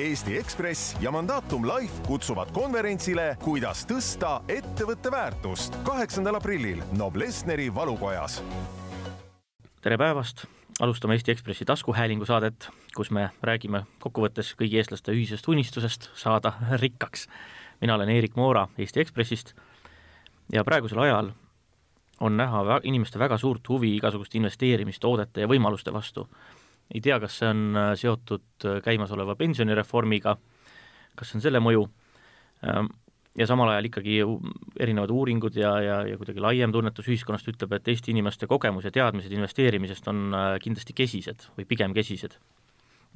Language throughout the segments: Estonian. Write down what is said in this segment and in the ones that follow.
Eesti Ekspress ja Mandatum Life kutsuvad konverentsile Kuidas tõsta ettevõtte väärtust kaheksandal aprillil Noblessneri valukojas. tere päevast, alustame Eesti Ekspressi taskuhäälingu saadet, kus me räägime kokkuvõttes kõigi eestlaste ühisest unistusest saada rikkaks. mina olen Eerik Moora Eesti Ekspressist ja praegusel ajal on näha inimeste väga suurt huvi igasuguste investeerimistoodete ja võimaluste vastu ei tea, kas see on äh, seotud äh, käimasoleva pensionireformiga, kas see on selle mõju, ähm, ja samal ajal ikkagi erinevad uuringud ja, ja, ja kuidagi laiem tunnetus ühiskonnast ütleb, et Eesti inimeste kogemus ja teadmised investeerimisest on äh, kindlasti kesised või pigem kesised.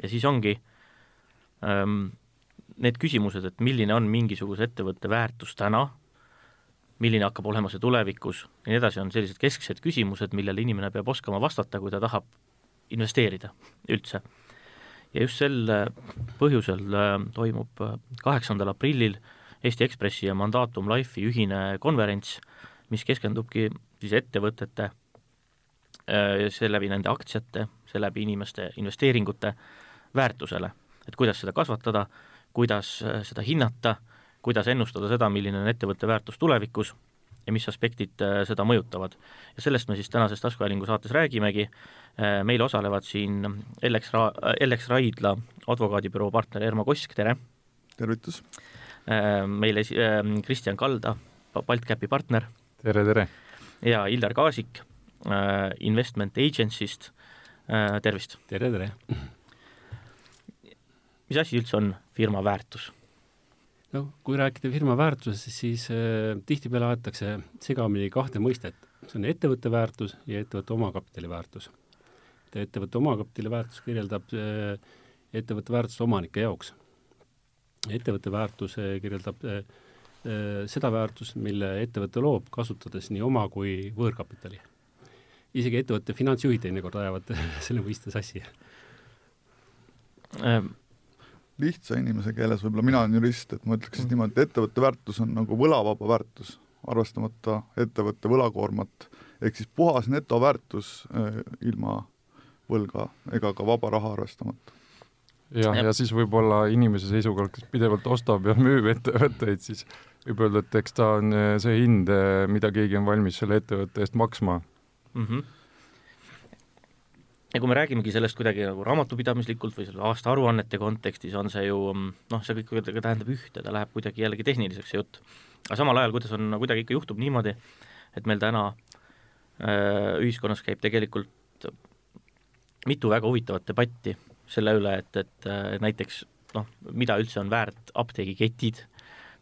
ja siis ongi ähm, need küsimused, et milline on mingisuguse ettevõtte väärtus täna, milline hakkab olema see tulevikus ja nii edasi, on sellised kesksed küsimused, millele inimene peab oskama vastata, kui ta tahab investeerida üldse. ja just sel äh, põhjusel äh, toimub äh, kaheksandal aprillil Eesti Ekspressi ja Mandatum Life'i ühine konverents, mis keskendubki siis ettevõtete, seeläbi nende aktsiate, seeläbi inimeste investeeringute väärtusele, et kuidas seda kasvatada, kuidas seda hinnata, kuidas ennustada seda, milline on ettevõtte väärtus tulevikus ja mis aspektid seda mõjutavad. ja sellest me siis tänases taskuhäälingu saates räägimegi, Äh, meil osalevad siin Ellex Ra-, Ellex Raidla advokaadibüroo partner Ermo Kosk, tere! tervitus! Äh, meil esi-, äh, Kristjan Kalda, Baltcapi partner. tere, tere! ja Illar Kaasik Investment Agency'st, tervist! tere, tere! mis asi üldse on firma väärtus? No kui rääkida firma väärtusest, siis äh, tihtipeale aetakse segamini kahte mõistet. see on ettevõtte väärtus ja ettevõtte omakapitali väärtus ettevõtte omakapitali väärtus kirjeldab äh, ettevõtte väärtust omanike jaoks. ettevõtte väärtus kirjeldab äh, äh, seda väärtust, mille ettevõte loob, kasutades nii oma kui võõrkapitali. isegi ettevõtte finantsjuhid teinekord ajavad selle mõiste sassi ähm lihtsa inimese keeles, võib-olla mina olen jurist, et ma ütleks siis niimoodi, et ettevõtte väärtus on nagu võlavaba väärtus, arvestamata ettevõtte võlakoormat, ehk siis puhas netoväärtus äh, ilma võlga ega ka vaba raha arvestamata. jah, ja siis võib-olla inimese seisukohalt, kes pidevalt ostab ja müüb ettevõtteid, siis võib öelda, et eks ta on eh, see hind, eh, mida keegi on valmis selle ettevõtte eest maksma mm. -hmm ja kui me räägimegi sellest kuidagi nagu raamatupidamislikult või selle aastaaruannete kontekstis, on see ju noh, see kõik tähendab ühte, ta läheb kuidagi jällegi tehniliseks, see jutt. aga samal ajal, kuidas on, kuidagi ikka juhtub niimoodi, et meil täna äh, ühiskonnas käib tegelikult mitu väga huvitavat debatti selle üle, et, et äh, näiteks noh, mida üldse on väärt apteegiketid,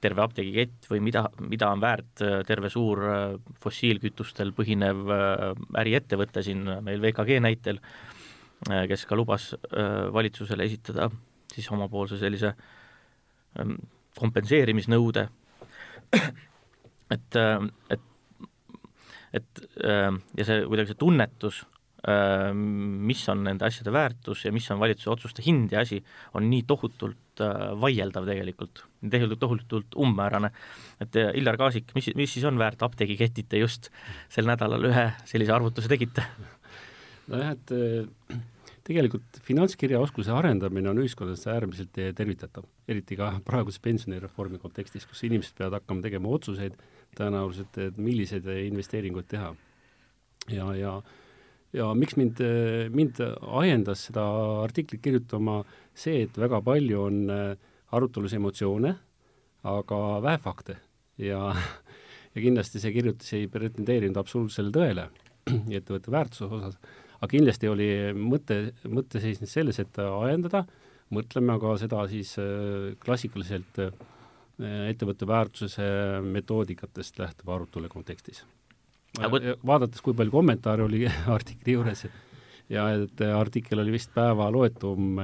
terve apteegikett või mida, mida on väärt äh, terve suur äh, fossiilkütustel põhinev äriettevõte siin meil VKG näitel, kes ka lubas valitsusele esitada siis omapoolse sellise ähm, kompenseerimisnõude, et, et et ja see kuidagi see tunnetus Äh, mis on nende asjade väärtus ja mis on valitsuse otsuste hind ja asi, on nii tohutult äh, vaieldav tegelikult, tegelikult tohutult umbmäärane. et äh, Illar Kaasik, mis, mis siis on väärt apteegiketit, te just sel nädalal ühe sellise arvutuse tegite? nojah, et tegelikult finantskirjaoskuse arendamine on ühiskonnas äärmiselt tervitatav, eriti ka praeguse pensionireformi kontekstis, kus inimesed peavad hakkama tegema otsuseid tõenäoliselt, et milliseid investeeringuid teha. ja, ja ja miks mind, mind ajendas seda artiklit kirjutama see, et väga palju on äh, arutelus emotsioone, aga vähe fakte ja, ja kindlasti see kirjutis ei pretendeerinud absoluutsele tõele ettevõtte väärtuse osas, aga kindlasti oli mõte, mõte seisnes selles, et ajendada, mõtleme aga seda siis äh, klassikaliselt äh, ettevõtte väärtuse metoodikatest lähtuva arutelu kontekstis. Vaadates, kui palju kommentaare oli artikli juures ja et artikkel oli vist päeva loetum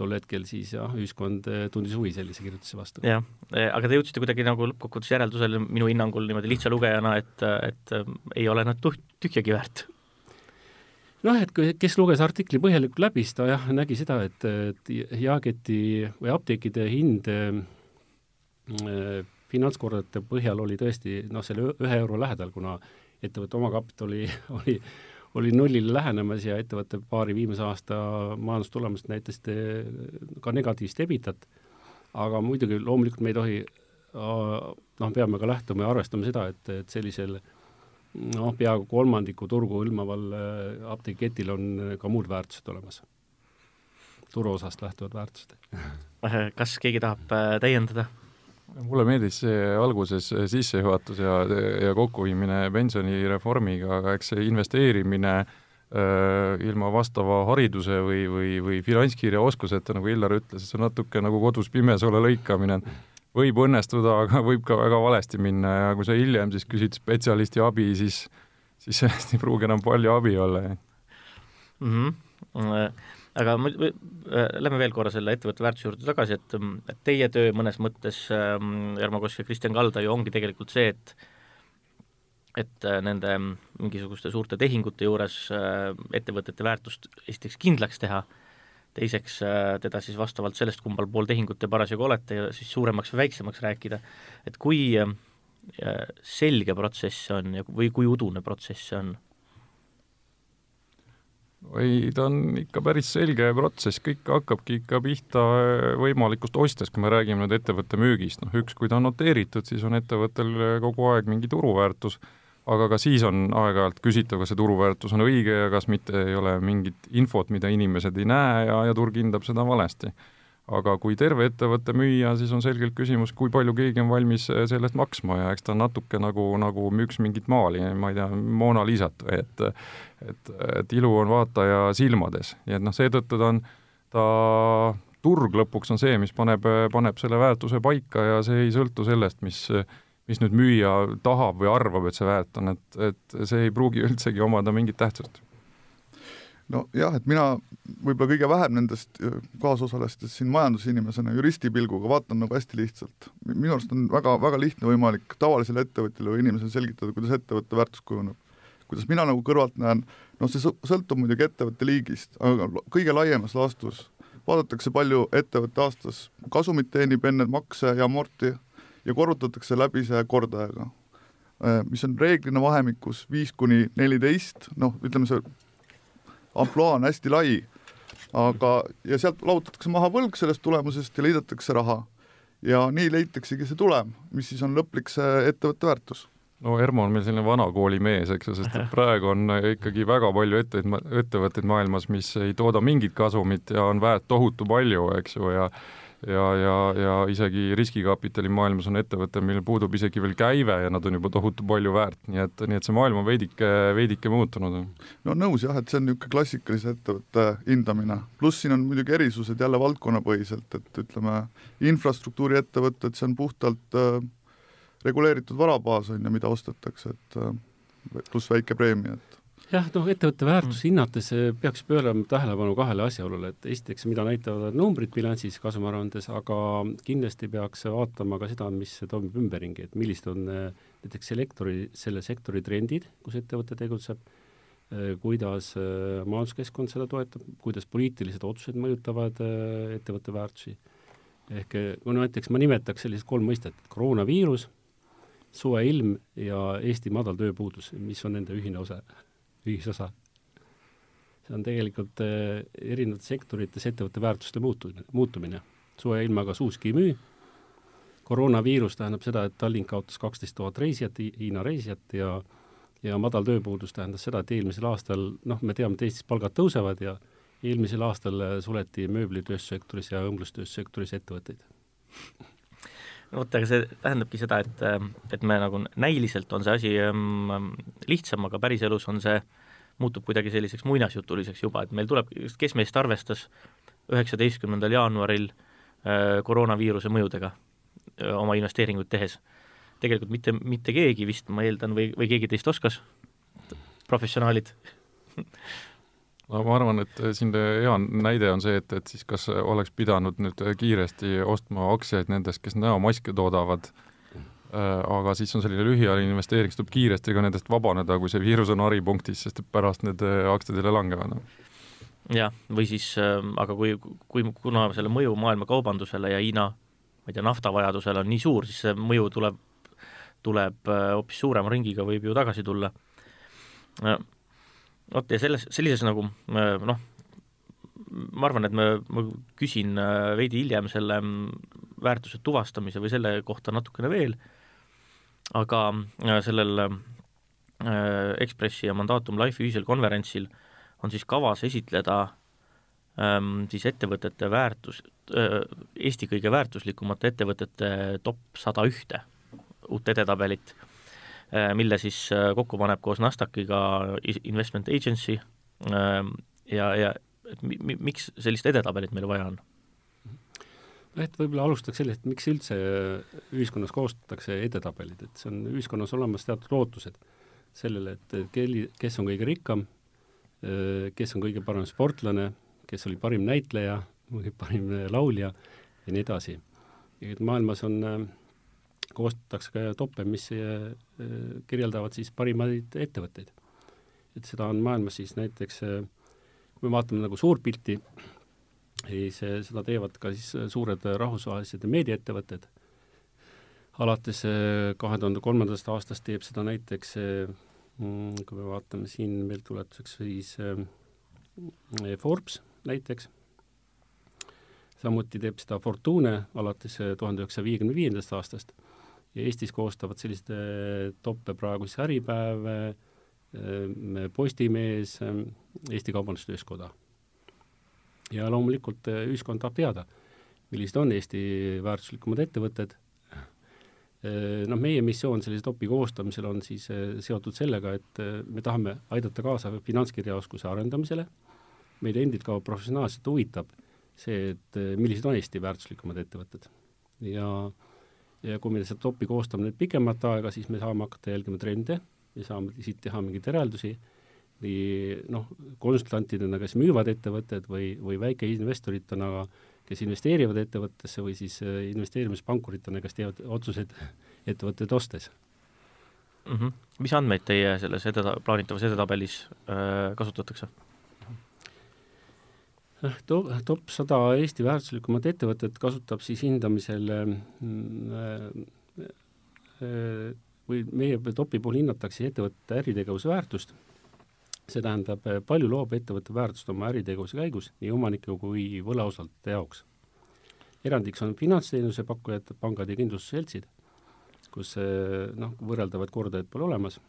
tol hetkel, siis jah, ühiskond tundis huvi sellise kirjutise vastu. jah, aga te jõudsite kuidagi nagu lõppkokkuvõttes järeldusele minu hinnangul niimoodi lihtsa lugejana, et, et ei ole nad tühjagi väärt noh, et kui, kes luges artikli põhjalikult läbi, siis ta jah, nägi seda, et, et jaeketi või apteekide hind finantskordade põhjal oli tõesti noh, selle ühe euro lähedal, kuna ettevõtte omakapital oli, oli, nullile lähenemas ja ettevõtte paari viimase aasta majandustulemust näitasid ka negatiivset ebitat, aga muidugi loomulikult me ei tohi noh, peame ka lähtuma ja arvestama seda, et, et sellisel noh, peaaegu kolmandiku turgu hõlmaval äh, apteegiketil on ka muud väärtused olemas. turuosast lähtuvad väärtused. kas keegi tahab äh, täiendada? Mulle meeldis see alguses sissejuhatus ja, ja kokkuviimine pensionireformiga, aga eks see investeerimine äh, ilma vastava hariduse või, või, või finantskirja oskuseta, nagu Illar ütles, see on natuke nagu kodus pimes ole lõikamine. võib õnnestuda, aga võib ka väga valesti minna ja kui sa hiljem siis küsid spetsialisti abi, siis, siis sellest ei pruugi enam palju abi olla mm. -hmm aga ma, äh, lähme veel korra selle ettevõtte väärtuse juurde tagasi, et, et teie töö mõnes mõttes ähm,, Jarmo Kosk ja Kristjan Kalda ju ongi tegelikult see, et et äh, nende mingisuguste suurte tehingute juures äh, ettevõtete väärtust esiteks kindlaks teha, teiseks teda siis vastavalt sellest, kumbal pool tehingut te parasjagu olete, siis suuremaks või väiksemaks rääkida, et kui selge protsess see on ja, või kui udune protsess see on ta on ikka päris selge protsess, kõik hakkabki ikka pihta äh, võimalikust ostjast, kui me räägime nüüd ettevõtte müügist, noh üks, kui ta on noteeritud, siis on ettevõttel äh, kogu aeg mingi turuväärtus, aga ka siis on aeg-ajalt küsitav, kas see turuväärtus on õige ja kas mitte ei ole mingit infot, mida inimesed ei näe ja, ja turg hindab seda valesti aga kui terve ettevõtte müüa, siis on selgelt küsimus, kui palju keegi on valmis eh, selle eest maksma ja eks ta natuke nagu, nagu müüks mingit maali, ma ei tea, Mona Lisat või et et, et ilu on vaataja silmades, nii et noh, seetõttu ta on, ta turg lõpuks on see, mis paneb, paneb selle väärtuse paika ja see ei sõltu sellest, mis mis nüüd müüja tahab või arvab, et see väärt on, et, et see ei pruugi üldsegi omada mingit tähtsust nojah, et mina võib-olla kõige vähem nendest äh, kaasosalistest siin majandusinimesena juristi pilguga vaatan nagu hästi lihtsalt. minu arust on väga, väga lihtne võimalik tavalisele ettevõtjale või inimesele selgitada, kuidas ettevõtte väärtus kujuneb. kuidas mina nagu kõrvalt näen, noh, see sõltub muidugi ettevõtte liigist, aga kõige laiemas laastus vaadatakse, palju ettevõte aastas kasumit teenib enne makse ja amorti ja korrutatakse läbi see kordajaga, äh, mis on reeglina vahemikus viis kuni neliteist, noh, ütleme see ampluaa on hästi lai, aga, ja sealt lahutatakse maha võlg sellest tulemusest ja liidetakse raha. ja nii leitaksegi see tulem, mis siis on lõplik see ettevõtte väärtus no Ermo on meil selline vanakooli mees, eks ju, sest et praegu on ikkagi väga palju ettevõtteid, ettevõtteid maailmas, mis ei tooda mingit kasumit ja on väärt tohutu palju, eks ju, ja ja, ja, ja isegi riskikapitali maailmas on ettevõte, millel puudub isegi veel käive ja nad on juba tohutu palju väärt, nii et, nii et see maailm on veidike, veidike muutunud. no nõus jah, et see on niisugune klassikalise ettevõtte hindamine, pluss siin on muidugi erisused jälle valdkonnapõhiselt, et ütleme, infrastruktuuriettevõtted, see on puhtalt äh, reguleeritud varabaas, on ju, mida ostetakse, et äh, pluss väike preemia, et jah, noh, ettevõtte väärtust mm. hinnates eh, peaks pöörama tähelepanu kahele asjaolule, et esiteks, mida näitavad numbrid bilansis kasumiaruandes, aga kindlasti peaks vaatama ka seda, mis toimub ümberringi, et millised on eh, näiteks sektori, selle sektori trendid, kus ettevõte tegutseb, eh, kuidas majanduskeskkond seda toetab, kuidas poliitilised otsused mõjutavad ettevõtte väärtusi. ehk kui näiteks ma nimetaks sellised kolm mõistet, koroonaviirus, soe ilm ja Eesti madal tööpuudus, mis on nende ühine osa ühisosa. see on tegelikult eh, erinevates sektorites ettevõtte väärtuste muutumine, muutumine. soe ilmaga suuski ei müü, koroonaviirus tähendab seda, et Tallinn kaotas kaksteist tuhat reisijat, Hiina reisijat ja ja madal tööpuudus tähendas seda, et eelmisel aastal, noh, me teame, et Eestis palgad tõusevad ja eelmisel aastal suleti mööblitööstussektoris ja õmblustööstussektoris ettevõtteid vot, aga see tähendabki seda, et, et me nagu näiliselt on see asi ähm, lihtsam, aga päriselus on see, muutub kuidagi selliseks muinasjutuliseks juba, et meil tuleb, kes meist arvestas üheksateistkümnendal jaanuaril äh, koroonaviiruse mõjudega äh, oma investeeringuid tehes. tegelikult mitte, mitte keegi vist, ma eeldan, või, või keegi teist oskas, professionaalid no ma arvan, et äh, siin hea näide on see, et, et siis kas oleks pidanud nüüd kiiresti ostma aktsiaid nendest, kes näomaske toodavad, äh, aga siis on selline lühiajaline investeering, siis tuleb kiiresti ka nendest vabaneda, kui see viirus on haripunktis, sest pärast need äh, aktsiad jälle langevad. jah, või siis, aga kui, kui, kuna selle mõju maailma kaubandusele ja Hiina ma ei tea, naftavajadusele on nii suur, siis see mõju tuleb, tuleb hoopis suurema ringiga, võib ju tagasi tulla vot ja selles, sellises nagu noh, ma arvan, et ma, ma küsin äh, veidi hiljem selle mm, väärtuse tuvastamise või selle kohta natukene veel, aga äh, sellel äh, Ekspressi ja Mandatum Life ühisel konverentsil on siis kavas esitleda ähm, siis ettevõtete väärtus, Eesti kõige väärtuslikumate ettevõtete top sada ühte uut edetabelit, mille siis kokku paneb koos Nasdaqiga Investment Agency ähm, ja, ja et mi-, mi-, miks sellist edetabelit meil vaja on? noh, et võib-olla alustaks sellest, miks üldse ühiskonnas koostatakse edetabelid, et see on ühiskonnas olemas teatud ootused sellele, et kelli, kes on kõige rikkam, kes on kõige parem sportlane, kes oli parim näitleja, parim laulja ja nii edasi. et maailmas on, koostatakse ka toppe, mis kirjeldavad siis parimaid ettevõtteid. et seda on maailmas siis näiteks äh, kui me vaatame nagu suurpilti, siis seda teevad ka siis suured rahvusvahelised meediaettevõtted, alates kahe tuhande kolmandast aastast teeb seda näiteks, mm, kui me vaatame siin meeldetuletuseks, siis Forbes näiteks, samuti teeb seda Fortune alates tuhande üheksasaja viiekümne viiendast aastast ja Eestis koostavad selliseid toppe praegu siis Äripäev, Postimees, Eesti Kaubandus-Tööstuskoda. ja loomulikult ühiskond tahab teada, millised on Eesti väärtuslikumad ettevõtted, noh, meie missioon sellise topi koostamisel on siis seotud sellega, et me tahame aidata kaasa finantskirjaoskuse arendamisele, meid endid ka professionaalselt huvitab see, et millised on Eesti väärtuslikumad ettevõtted. ja, ja kui meil seda topi koostame nüüd pikemat aega, siis me saame hakata jälgima trende ja saame siit teha mingeid järeldusi, nii noh, konsultantidena, kes müüvad ettevõtted või, või väikeinvestoritena, kes investeerivad ettevõttesse või siis äh, investeerimispankuritena, kes teevad otsuseid ettevõtteid ostes mm. -hmm. mis andmeid teie selles edeta-, plaanitavas edetabelis äh, kasutatakse? Noh, to-, top sada Eesti väärtuslikumat ettevõtet kasutab siis hindamisel äh, äh, või meie topi puhul hinnatakse ettevõtte äritegevuse väärtust, see tähendab, palju loob ettevõtte väärtust oma äritegevuse käigus nii omanike kui võlausaldajate jaoks. erandiks on finantsteenuse pakkujad, pangad ja kindlustusseltsid, kus noh, võrreldavaid kordajaid pole olemas,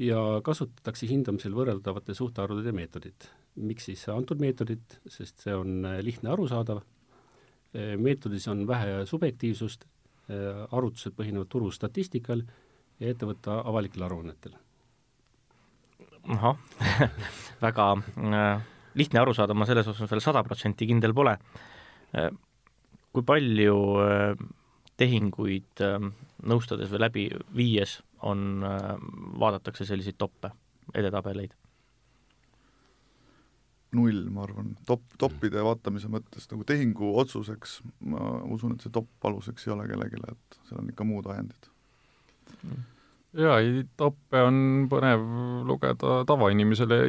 ja kasutatakse hindamisel võrreldavate suhtarvude meetodit. Miks siis antud meetodit, sest see on lihtne arusaadav, meetodis on vähe subjektiivsust Äh, arvutused põhinevad turustatistikal ja ettevõtte avalikel aruannetel. ahah väga äh, lihtne aru saada, ma selles osas veel sada protsenti kindel pole äh,. kui palju äh, tehinguid äh, nõustades või läbi viies on äh,, vaadatakse selliseid toppe, edetabeleid? Null, ma arvan, top, toppide vaatamise mõttes nagu tehingu otsuseks, ma usun, et see topp aluseks ei ole kellelegi, et seal on ikka muud ajendid. Mm. Jaa, ei, toppe on põnev lugeda tavainimesele,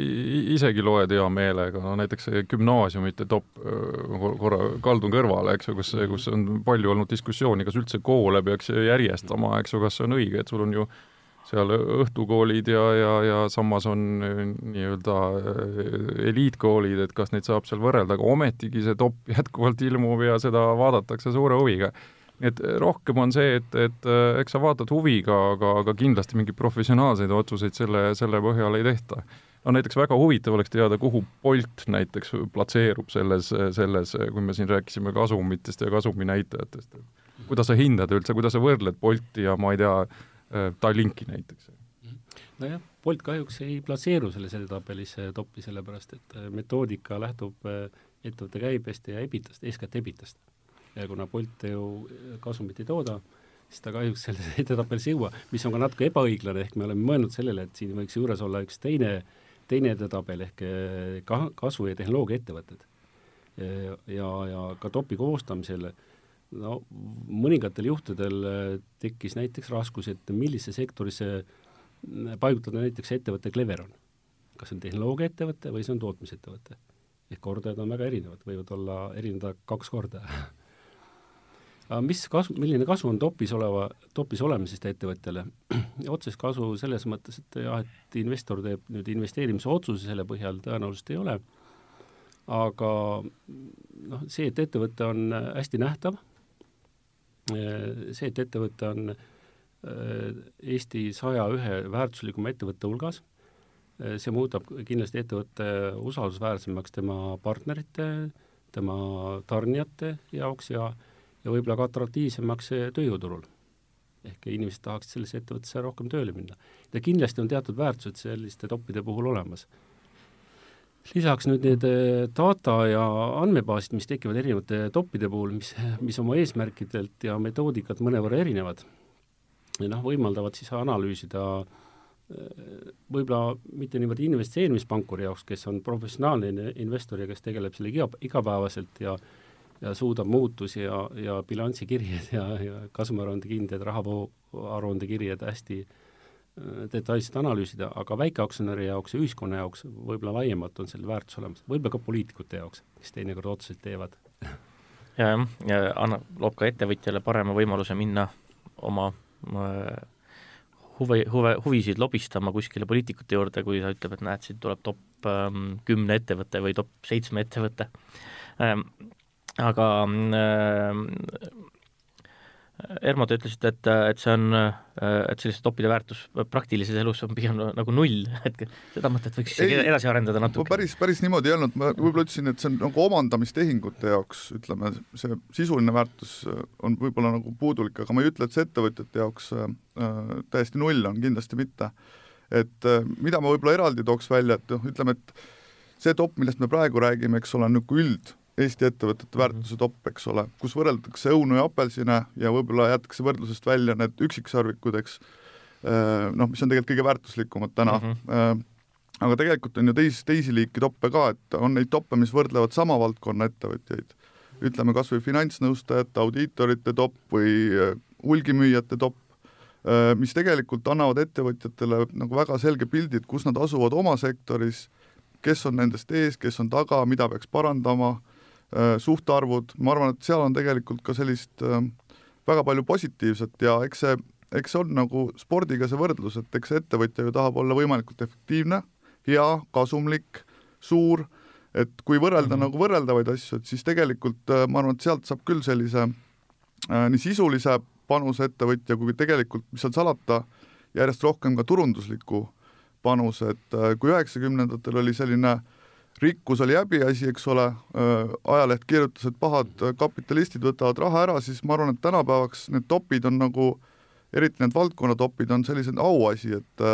isegi loed hea meelega, no näiteks gümnaasiumite topp, korra kaldun kõrvale, eks ju, kus, kus on palju olnud diskussiooni, kas üldse koole peaks järjestama, eks ju, kas see on õige, et sul on ju äh, seal õhtukoolid ja, ja, ja samas on äh, nii-öelda äh, eliitkoolid, et kas neid saab seal võrrelda, aga ometigi see top jätkuvalt ilmub ja seda vaadatakse suure huviga. et rohkem on see, et, et äh, eks sa vaatad huviga, aga, aga kindlasti mingeid professionaalseid otsuseid selle, selle põhjal ei tehta. no näiteks väga huvitav oleks teada, kuhu Bolt näiteks platseerub selles, selles, kui me siin rääkisime kasumitest ja kasuminäitajatest. kuidas sa hindad üldse, kuidas sa võrdled Bolti ja ma ei tea, Tallinki näiteks. nojah, Bolt kahjuks ei platseeru selles edetabelis toppi, sellepärast et äh, metoodika lähtub äh, ettevõtte käibest ja ebitast, eeskätt ebitast. ja kuna Bolt ju kasumit ei tooda, siis ta kahjuks selles edetabelis ei jõua, mis on ka natuke ebaõiglane, ehk me oleme mõelnud sellele, et siin võiks juures olla üks teine, teine edetabel ehk ka-, kasvu- ja tehnoloogiaettevõtted. ja, ja ka topi koostamisel äh, no mõningatel juhtudel äh, tekkis näiteks raskus, et millisesse sektorisse äh, paigutada näiteks ettevõte Cleveron. kas see on tehnoloogiaettevõte või see on tootmisettevõte. ehk kordajad on väga erinevad, võivad olla, erineda kaks korda aga mis kasu, milline kasu on topis oleva, topis olemisest ettevõtjale? otsest kasu selles mõttes, et jah, et investor teeb nüüd investeerimise otsuse selle põhjal, tõenäoliselt ei ole, aga noh, see, et ettevõte on hästi nähtav, see, et ettevõte on Eesti saja ühe väärtuslikuma ettevõtte hulgas, see muudab kindlasti ettevõtte usaldusväärsemaks tema partnerite, tema tarnijate jaoks ja ja võib-olla ka atraktiivsemaks tööjõuturul. ehk inimesed tahaksid sellesse ettevõttesse rohkem tööle minna. ja kindlasti on teatud väärtused selliste toppide puhul olemas. Lisaks nüüd need eh, data ja andmebaasid, mis tekivad erinevate toppide puhul, mis, mis oma eesmärkidelt ja metoodikat mõnevõrra erinevad, noh, võimaldavad siis analüüsida eh, võib-olla mitte niivõrd investeerimispankuri jaoks, kes on professionaalne investor ja kes tegeleb sellega iga, igapäevaselt ja ja suudab muutusi ja, ja bilansikirjed ja, ja kasumiaruande kindlad, rahavooaruande kirjed hästi äh, detailselt analüüsida, aga väikeaktsionäri jaoks ja ühiskonna jaoks võib-olla laiemalt on selle väärtus olemas, võib-olla ka poliitikute jaoks, kes teinekord otsuseid teevad. ja jah, ja annab, loob ka ettevõtjale parema võimaluse minna oma äh, huvi, huve, huvisid lobistama kuskile poliitikute juurde, kui ta ütleb, et näed, siit tuleb top ähm, kümne ettevõte või top seitsme ettevõte ähm, aga äh, Ermo, te ütlesite, et, et see on, et selliste toppide väärtus praktilises elus on pigem nagu null, et seda mõtet võiks isegi edasi arendada natuke. päris, päris niimoodi ei olnud, ma võib-olla ütlesin, et see on nagu omandamistehingute jaoks, ütleme, see sisuline väärtus on võib-olla nagu puudulik, aga ma ei ütle, et see ettevõtjate jaoks äh, täiesti null on, kindlasti mitte. et äh, mida ma võib-olla eraldi tooks välja, et noh, ütleme, et see top, millest me praegu räägime, eks ole, on niisugune üld Eesti ettevõtete mhm. väärtuse topp, eks ole, kus võrreldakse õunu ja apelsine ja võib-olla jäetakse võrdlusest välja need üksiksarvikud, eks, äh, noh, mis on tegelikult kõige väärtuslikumad täna mm. -hmm. aga tegelikult on ju teis, teisi liiki toppe ka, et on neid toppe, mis võrdlevad sama valdkonna ettevõtjaid. ütleme kas või finantsnõustajate, audiitorite topp või äh, hulgimüüjate topp, mis tegelikult annavad ettevõtjatele nagu väga selge pildi, et kus nad asuvad oma sektoris, kes on nendest ees, kes on taga, mida peaks parandama suhtarvud, ma arvan, et seal on tegelikult ka sellist äh, väga palju positiivset ja eks see, eks see on nagu spordiga see võrdlus, et eks ettevõtja ju tahab olla võimalikult efektiivne, hea, kasumlik, suur, et kui võrrelda mm -hmm. nagu võrreldavaid asju, et siis tegelikult äh, ma arvan, et sealt saab küll sellise äh, nii sisulise panuse ettevõtja kui tegelikult, mis seal salata, järjest rohkem ka turundusliku panuse, et äh, kui üheksakümnendatel oli selline äh, rikkus oli häbiasi, eks ole, ajaleht kirjutas, et pahad kapitalistid võtavad raha ära, siis ma arvan, et tänapäevaks need topid on nagu, eriti need valdkonnatopid on sellised auasi, et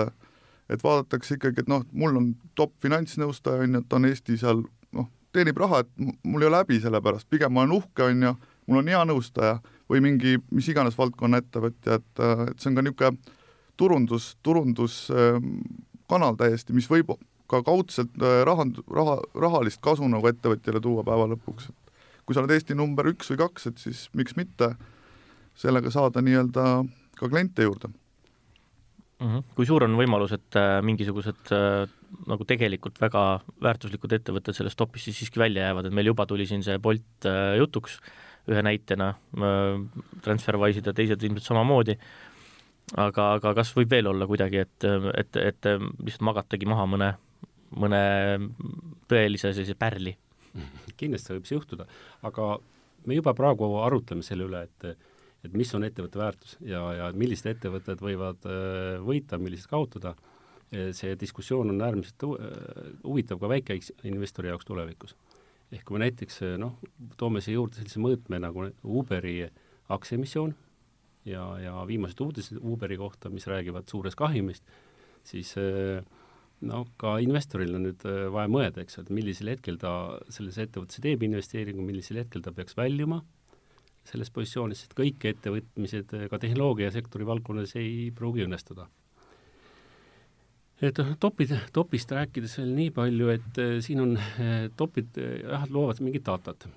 et vaadatakse ikkagi, et noh, mul on top finantsnõustaja, on ju, et on Eesti seal noh, teenib raha, et mul ei ole häbi selle pärast, pigem ma olen uhke, on ju, mul on hea nõustaja või mingi mis iganes valdkonna ettevõtja, et, et see on ka niisugune turundus, turunduskanal täiesti, mis võib ka kaudselt äh, rahand-, raha, rahalist kasu nagu ettevõtjale tuua päeva lõpuks, et kui sa oled Eesti number üks või kaks, et siis miks mitte sellega saada nii-öelda ka kliente juurde mm. -hmm. kui suur on võimalus, et äh, mingisugused äh, nagu tegelikult väga väärtuslikud ettevõtted sellest topist siis siiski välja jäävad, et meil juba tuli siin see Bolt jutuks ühe näitena Transferwise'id ja teised ilmselt samamoodi, aga, aga kas võib veel olla kuidagi, et, et, et lihtsalt magatagi maha mõne mõne tõelise sellise pärli. kindlasti võib see juhtuda, aga me juba praegu arutleme selle üle, et et mis on ettevõtte väärtus ja, ja millised ettevõtted võivad äh, võita, millised kaotada, see diskussioon on äärmiselt äh, huvitav ka väikeinvestori jaoks tulevikus. ehk kui me näiteks noh, toome siia juurde sellise mõõtme nagu Uberi aktsiaemissioon ja, ja viimased uudised Uberi kohta, mis räägivad suurest kahjumist, siis äh, no ka investoril on nüüd äh, vaja mõelda, eks, et millisel hetkel ta sellesse ettevõttesse teeb investeeringu, millisel hetkel ta peaks väljuma sellest positsioonist, et kõik ettevõtmised äh, ka tehnoloogiasektori valdkonnas ei pruugi õnnestuda. et noh, topid, topist rääkides veel nii palju, et siin on topid jah, loovad mingit datat.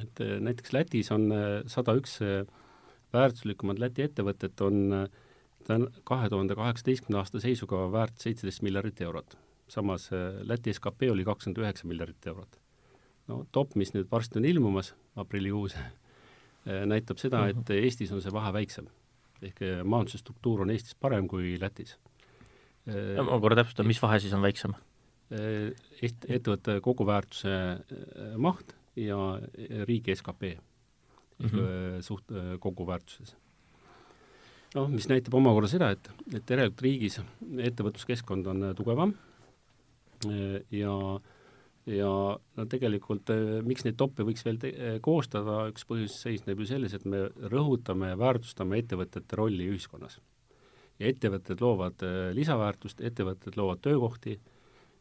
et näiteks Lätis on sada üks väärtuslikumat Läti ettevõtet on äh, ta on kahe tuhande kaheksateistkümne aasta seisuga väärt seitseteist miljardit eurot. samas äh, Läti skp oli kakskümmend üheksa miljardit eurot. no top, mis nüüd varsti on ilmumas, aprillikuus, näitab seda, et Eestis on see vahe väiksem. ehk majanduse struktuur on Eestis parem kui Lätis. ma korra täpsustan, mis vahe siis on väiksem? et-, ettevõtte koguväärtuse maht ja riigi skp mm -hmm. suht-, koguväärtuses. Noh, mis näitab omakorda seda, et, et järelikult riigis ettevõtluskeskkond on tugevam ja ja no tegelikult miks neid toppe võiks veel koostada, üks põhjus seisneb ju selles, et me rõhutame ja väärtustame ettevõtete rolli ühiskonnas. ja ettevõtted loovad lisaväärtust, ettevõtted loovad töökohti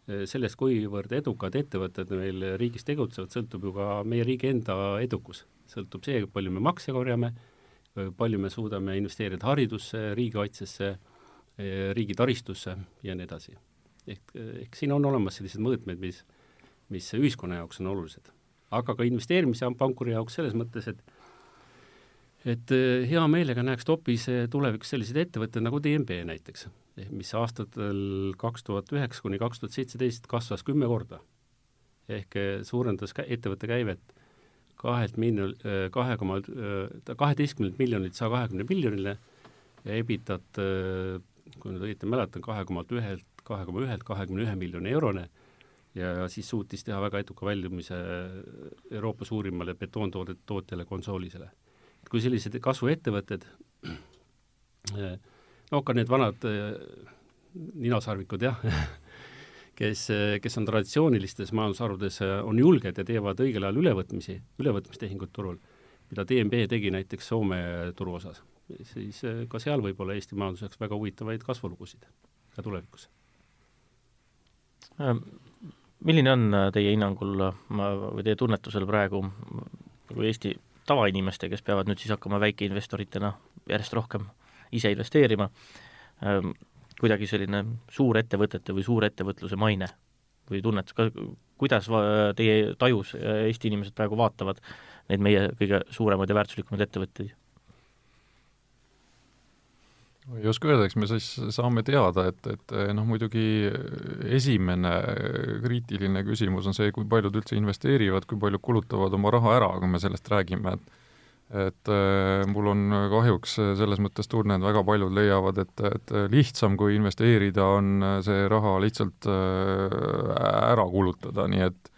Äh, sellest, kuivõrd edukad ettevõtted meil riigis tegutsevad, sõltub ju ka meie riigi enda edukus. sõltub see, palju me makse korjame, palju me suudame investeerida haridusse, riigikaitsesse, äh, riigi taristusse ja nii edasi. ehk, ehk siin on olemas sellised mõõtmed, mis, mis ühiskonna jaoks on olulised. aga ka investeerimispankuri jaoks selles mõttes, et et äh, hea meelega näeks topis tulevikus selliseid ettevõtteid nagu DNB näiteks mis aastatel kaks tuhat üheksa kuni kaks tuhat seitseteist kasvas kümme korda. ehk eh, suurendas ettevõtte käivet kahelt miljon, kahe koma, kaheteistkümnelt miljonilt saja kahekümne miljonile ja EBITat, kui nüüd õieti mäletan, kahe koma ühelt, kahe koma ühelt kahekümne ühe miljoni eurone ja, siis suutis teha väga eduka väljumise Euroopa suurimale betoontoodet tootjale Consolisele. et kui sellised kasvuettevõtted no ka need vanad äh, ninasarvikud jah kes, kes on traditsioonilistes majandusharudes, äh, on julged ja teevad õigel ajal ülevõtmisi, ülevõtmistehinguid turul, mida DNB tegi näiteks Soome turu osas, siis äh, ka seal võib olla Eesti majanduseks väga huvitavaid kasvulugusid ka tulevikus. milline on teie hinnangul või teie tunnetusel praegu nagu Eesti tavainimeste, kes peavad nüüd siis hakkama väikeinvestoritena järjest rohkem ise investeerima, ähm, kuidagi selline suurettevõtete või suurettevõtluse maine või tunnetus, kuidas teie tajus äh, Eesti inimesed praegu vaatavad neid meie kõige suuremaid ja väärtuslikumaid ettevõtteid? ei oska öelda, eks me siis saame teada, et, et noh, muidugi esimene kriitiline küsimus on see, kui paljud üldse investeerivad, kui palju kulutavad oma raha ära, kui me sellest räägime, et et äh, mul on kahjuks selles mõttes tunne, et väga paljud leiavad, et, et lihtsam kui investeerida, on see raha lihtsalt äh, ära kulutada, nii et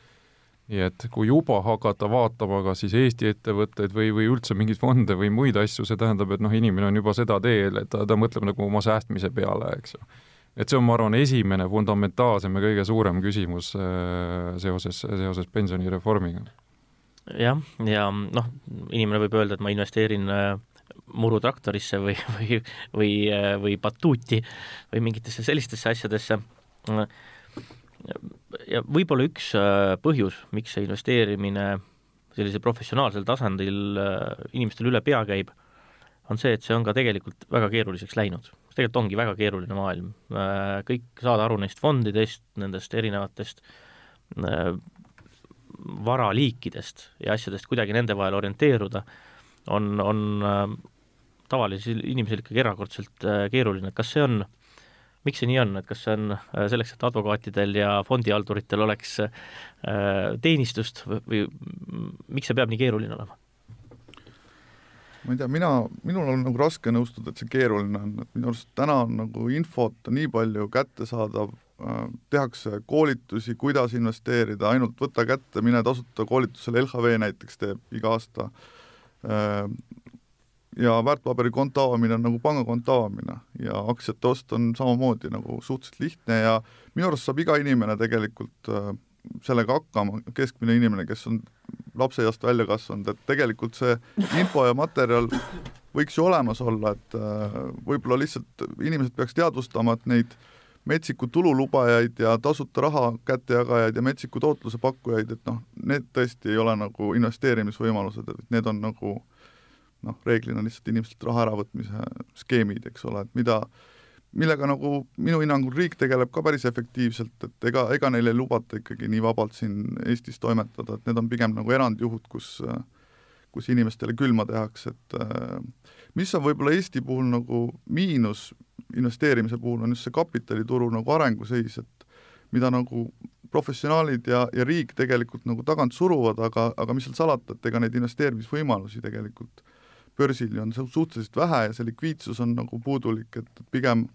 nii et kui juba hakata vaatama ka siis Eesti ettevõtteid või, või üldse mingeid fonde või muid asju, see tähendab, et noh, inimene on juba seda teel, et ta, ta mõtleb nagu oma säästmise peale, eks ju. et see on, ma arvan, esimene fundamentaalsem ja kõige suurem küsimus äh, seoses, seoses pensionireformiga jah, ja noh, inimene võib öelda, et ma investeerin äh, murutraktorisse või, või, või, äh, või batuuti või mingitesse sellistesse asjadesse. ja võib-olla üks äh, põhjus, miks see investeerimine sellisel professionaalsel tasandil inimestel üle pea käib, on see, et see on ka tegelikult väga keeruliseks läinud. tegelikult ongi väga keeruline maailm. kõik saada aru neist fondidest, nendest erinevatest varaliikidest ja asjadest kuidagi nende vahel orienteeruda, on, on äh, tavalisel inimesel ikkagi erakordselt äh, keeruline, kas see on, miks see nii on, et kas see on äh, selleks, et advokaatidel ja fondihalduritel oleks teenistust või, miks see peab nii keeruline olema? ma ei tea, mina, minul on nagu raske nõustuda, et see keeruline on, et minu arust täna on nagu infot nii palju kättesaadav tehakse koolitusi, kuidas investeerida, ainult võta kätte, mine tasuta koolitusele, LHV näiteks teeb iga aasta, äh, ja väärtpaberi konto avamine on nagu pangakonto avamine ja aktsiate ost on samamoodi nagu suhteliselt lihtne ja minu arust saab iga inimene tegelikult äh, sellega hakkama, keskmine inimene, kes on lapseeast välja kasvanud, et tegelikult see info ja materjal võiks ju olemas olla, et võib-olla lihtsalt inimesed peaks teadvustama, et neid äh, metsiku tulu lubajaid ja tasuta raha kättejagajaid ja metsiku tootluse pakkujaid, et noh, need tõesti ei ole nagu investeerimisvõimalused, et need on nagu noh, reeglina lihtsalt inimestelt raha äravõtmise skeemid, eks ole, et mida, millega nagu minu hinnangul riik tegeleb ka päris efektiivselt, et ega, ega neil ei lubata ikkagi nii vabalt siin Eestis toimetada, et need on pigem nagu erandjuhud, kus kus inimestele külma tehakse, et mis on võib-olla Eesti puhul nagu miinus investeerimise puhul, on just see kapitalituru nagu arenguseis, et mida nagu professionaalid ja, ja riik tegelikult nagu tagant suruvad, aga, aga mis seal salata, et ega neid investeerimisvõimalusi tegelikult börsil on suhteliselt vähe ja see likviidsus on nagu puudulik, et pigem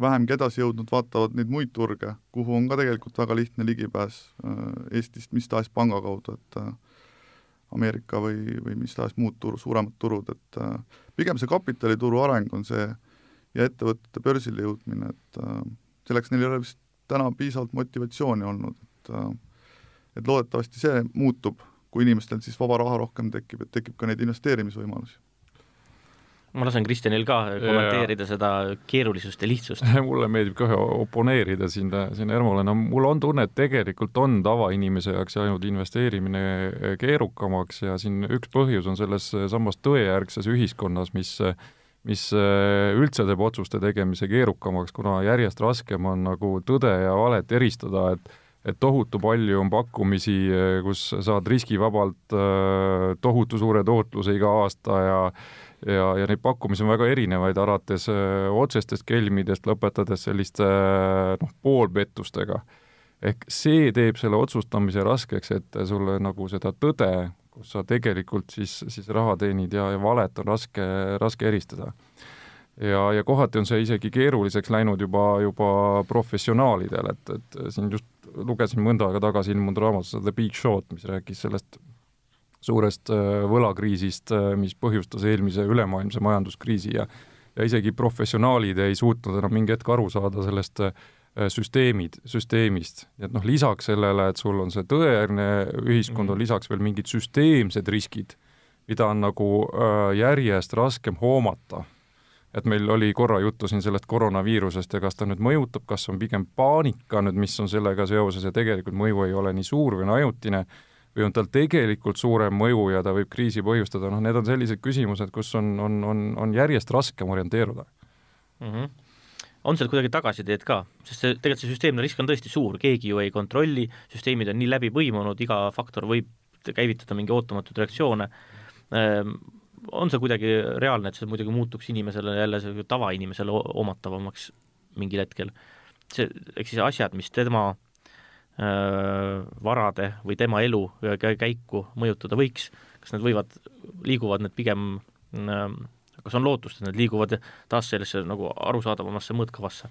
vähemgi edasi jõudnud vaatavad neid muid turge, kuhu on ka tegelikult väga lihtne ligipääs äh, Eestist mis tahes panga kaudu, et äh, Ameerika või, või mis tahes muud turu, suuremad turud, et äh, pigem see kapitalituru areng on see ja ettevõtete börsile jõudmine, et selleks neil ei ole vist täna piisavalt motivatsiooni olnud, et et loodetavasti see muutub, kui inimestel siis vaba raha rohkem tekib, et tekib ka neid investeerimisvõimalusi ma lasen Kristjanil ka kommenteerida ja. seda keerulisust ja lihtsust mulle meeldib ka oponeerida siin, siin Ermole, no mul on tunne, et tegelikult on tavainimese jaoks jäänud investeerimine keerukamaks ja siin üks põhjus on selles samas tõejärgses ühiskonnas, mis mis üldse teeb otsuste tegemise keerukamaks, kuna järjest raskem on nagu tõde ja valet eristada, et et tohutu palju on pakkumisi, kus saad riskivabalt tohutu suure tootluse iga aasta ja ja, ja neid pakkumisi on väga erinevaid, alates öö, otsestest kelmidest, lõpetades selliste noh, poolpettustega. ehk see teeb selle otsustamise raskeks, et sulle nagu seda tõde, kus sa tegelikult siis, siis raha teenid ja, ja valet on raske, raske eristada. ja, ja kohati on see isegi keeruliseks läinud juba, juba professionaalidel, et, et siin just lugesin mõnda aega tagasi ilmunud raamatut The Big Short, mis rääkis sellest suurest äh, võlakriisist, äh, mis põhjustas eelmise ülemaailmse majanduskriisi ja ja isegi professionaalid ei suutnud enam mingi hetk aru saada sellest äh, süsteemid, süsteemist. et noh, lisaks sellele, et sul on see tõeline ühiskond, on mhm. lisaks veel mingid süsteemsed riskid, mida on nagu järjest raskem hoomata. et meil oli korra juttu siin sellest koroonaviirusest ja kas ta nüüd mõjutab, kas on pigem paanika nüüd, mis on sellega seoses ja tegelikult mõju ei ole nii suur või on ajutine või on tal tegelikult suurem mõju ja ta võib kriisi põhjustada, noh, need on sellised küsimused, kus on, on, on, on järjest raskem orienteeruda mm. -hmm. on seal kuidagi tagasiteed ka, sest see, tegelikult see süsteemne risk on tõesti suur, keegi ju ei kontrolli, süsteemid on nii läbi põimunud, iga faktor võib käivitada mingi ootamatuid reaktsioone ehm, on see kuidagi reaalne, et see muidugi muutuks inimesele jälle tavainimesele omatavamaks mingil hetkel? see, ehk siis asjad, mis tema varade või tema elu käiku mõjutada võiks, kas need võivad, liiguvad need pigem, äh, kas on lootust, et need liiguvad taas sellesse nagu arusaadavamasse mõõtkavasse?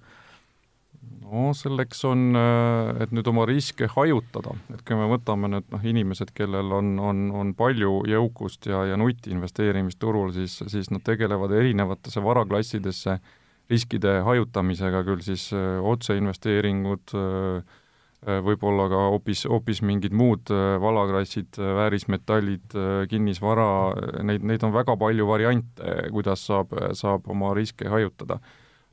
no selleks on, äh, et nüüd oma riske hajutada, et kui me võtame nüüd noh, inimesed, kellel on, on, on palju jõukust ja, ja nutti investeerimist turul, siis, siis nad tegelevad erinevatesse varaklassidesse riskide hajutamisega, küll siis otseinvesteeringud, Äh, võib-olla ka hoopis, hoopis mingid muud äh, valaklassid, äh, väärismetallid, kinnisvara, neid, neid on väga palju variante, kuidas saab, saab oma riske hajutada.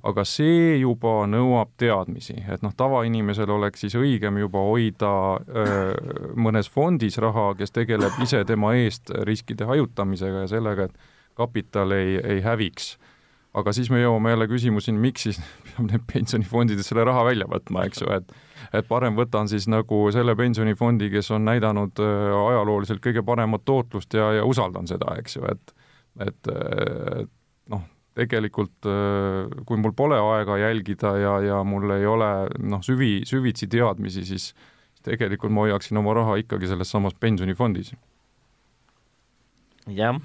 aga see juba nõuab teadmisi, et noh, tavainimesel oleks siis õigem juba hoida öö, mõnes fondis raha, kes tegeleb ise tema eest riskide hajutamisega ja sellega, et kapital ei, ei häviks aga siis me jõuame jälle küsimuseni, miks siis peab need pensionifondid selle raha välja võtma, eks ju, et et parem võtan siis nagu selle pensionifondi, kes on näidanud äh, ajalooliselt kõige paremat tootlust ja, ja usaldan seda, eks ju, et et, et noh, tegelikult äh, kui mul pole aega jälgida ja, ja mul ei ole noh, süvi, süvitsi teadmisi, siis tegelikult ma hoiaksin oma raha ikkagi selles samas pensionifondis. jah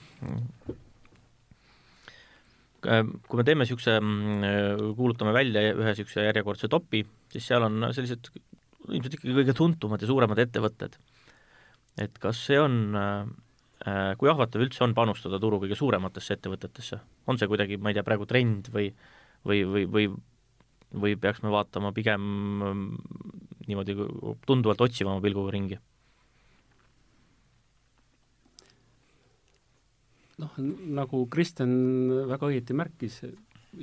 kui me teeme niisuguse, mm, kuulutame välja ühe niisuguse järjekordse topi, siis seal on sellised ilmselt ikkagi kõige tuntumad ja suuremad ettevõtted. et kas see on, äh, kui ahvatlev üldse on panustada turu kõige suurematesse ettevõtetesse, on see kuidagi, ma ei tea, praegu trend või või, või, või või peaks me vaatama pigem mm, niimoodi tunduvalt otsivama pilguga ringi? Noh, nagu Kristjan väga õieti märkis,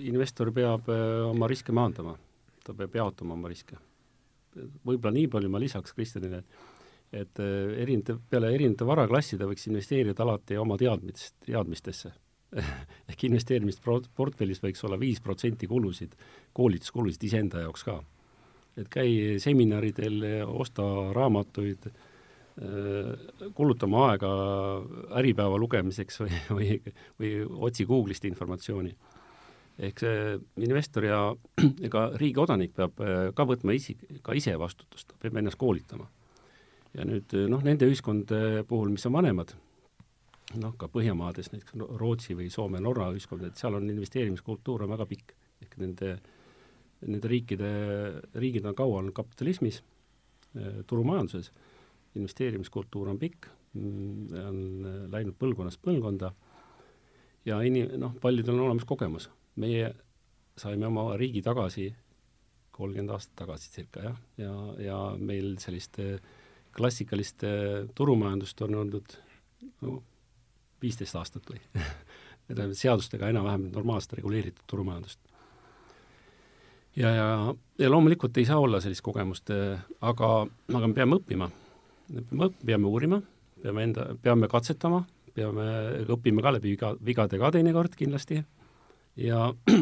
investor peab äh, oma riske maandama, ta peab jaotama oma riske. võib-olla nii palju ma lisaks Kristjanile, et äh, erinevate, peale erinevate varaklasside võiks investeerida alati oma teadmist, teadmistesse ehk investeerimisportfellis võiks olla viis protsenti kulusid, koolituskulusid iseenda jaoks ka. et käi seminaridel, osta raamatuid kulutama aega Äripäeva lugemiseks või, või, või otsi Google'ist informatsiooni. ehk see investor ja ega riigi odanik peab ka võtma isi, ka ise vastutust, ta peab ennast koolitama. ja nüüd noh, nende ühiskondade puhul, mis on vanemad, noh, ka Põhjamaades, näiteks Rootsi või Soome, Norra ühiskond, et seal on investeerimiskultuur on väga pikk. ehk nende, nende riikide, riigid on kaua olnud kapitalismis, turumajanduses, investeerimiskultuur on pikk, mm, on läinud põlvkonnast põlvkonda ja ini-, noh, paljudel on olemas kogemus. meie saime oma riigi tagasi kolmkümmend aastat tagasi circa jah, ja, ja meil sellist klassikalist turumajandust on olnud no viisteist aastat või on seadustega enam-vähem normaalselt reguleeritud turumajandust. ja, ja, ja loomulikult ei saa olla sellist kogemust, aga, aga me peame õppima. Me peame uurima, peame enda, peame katsetama, peame, õpime ka läbi viga, vigade ka teinekord kindlasti ja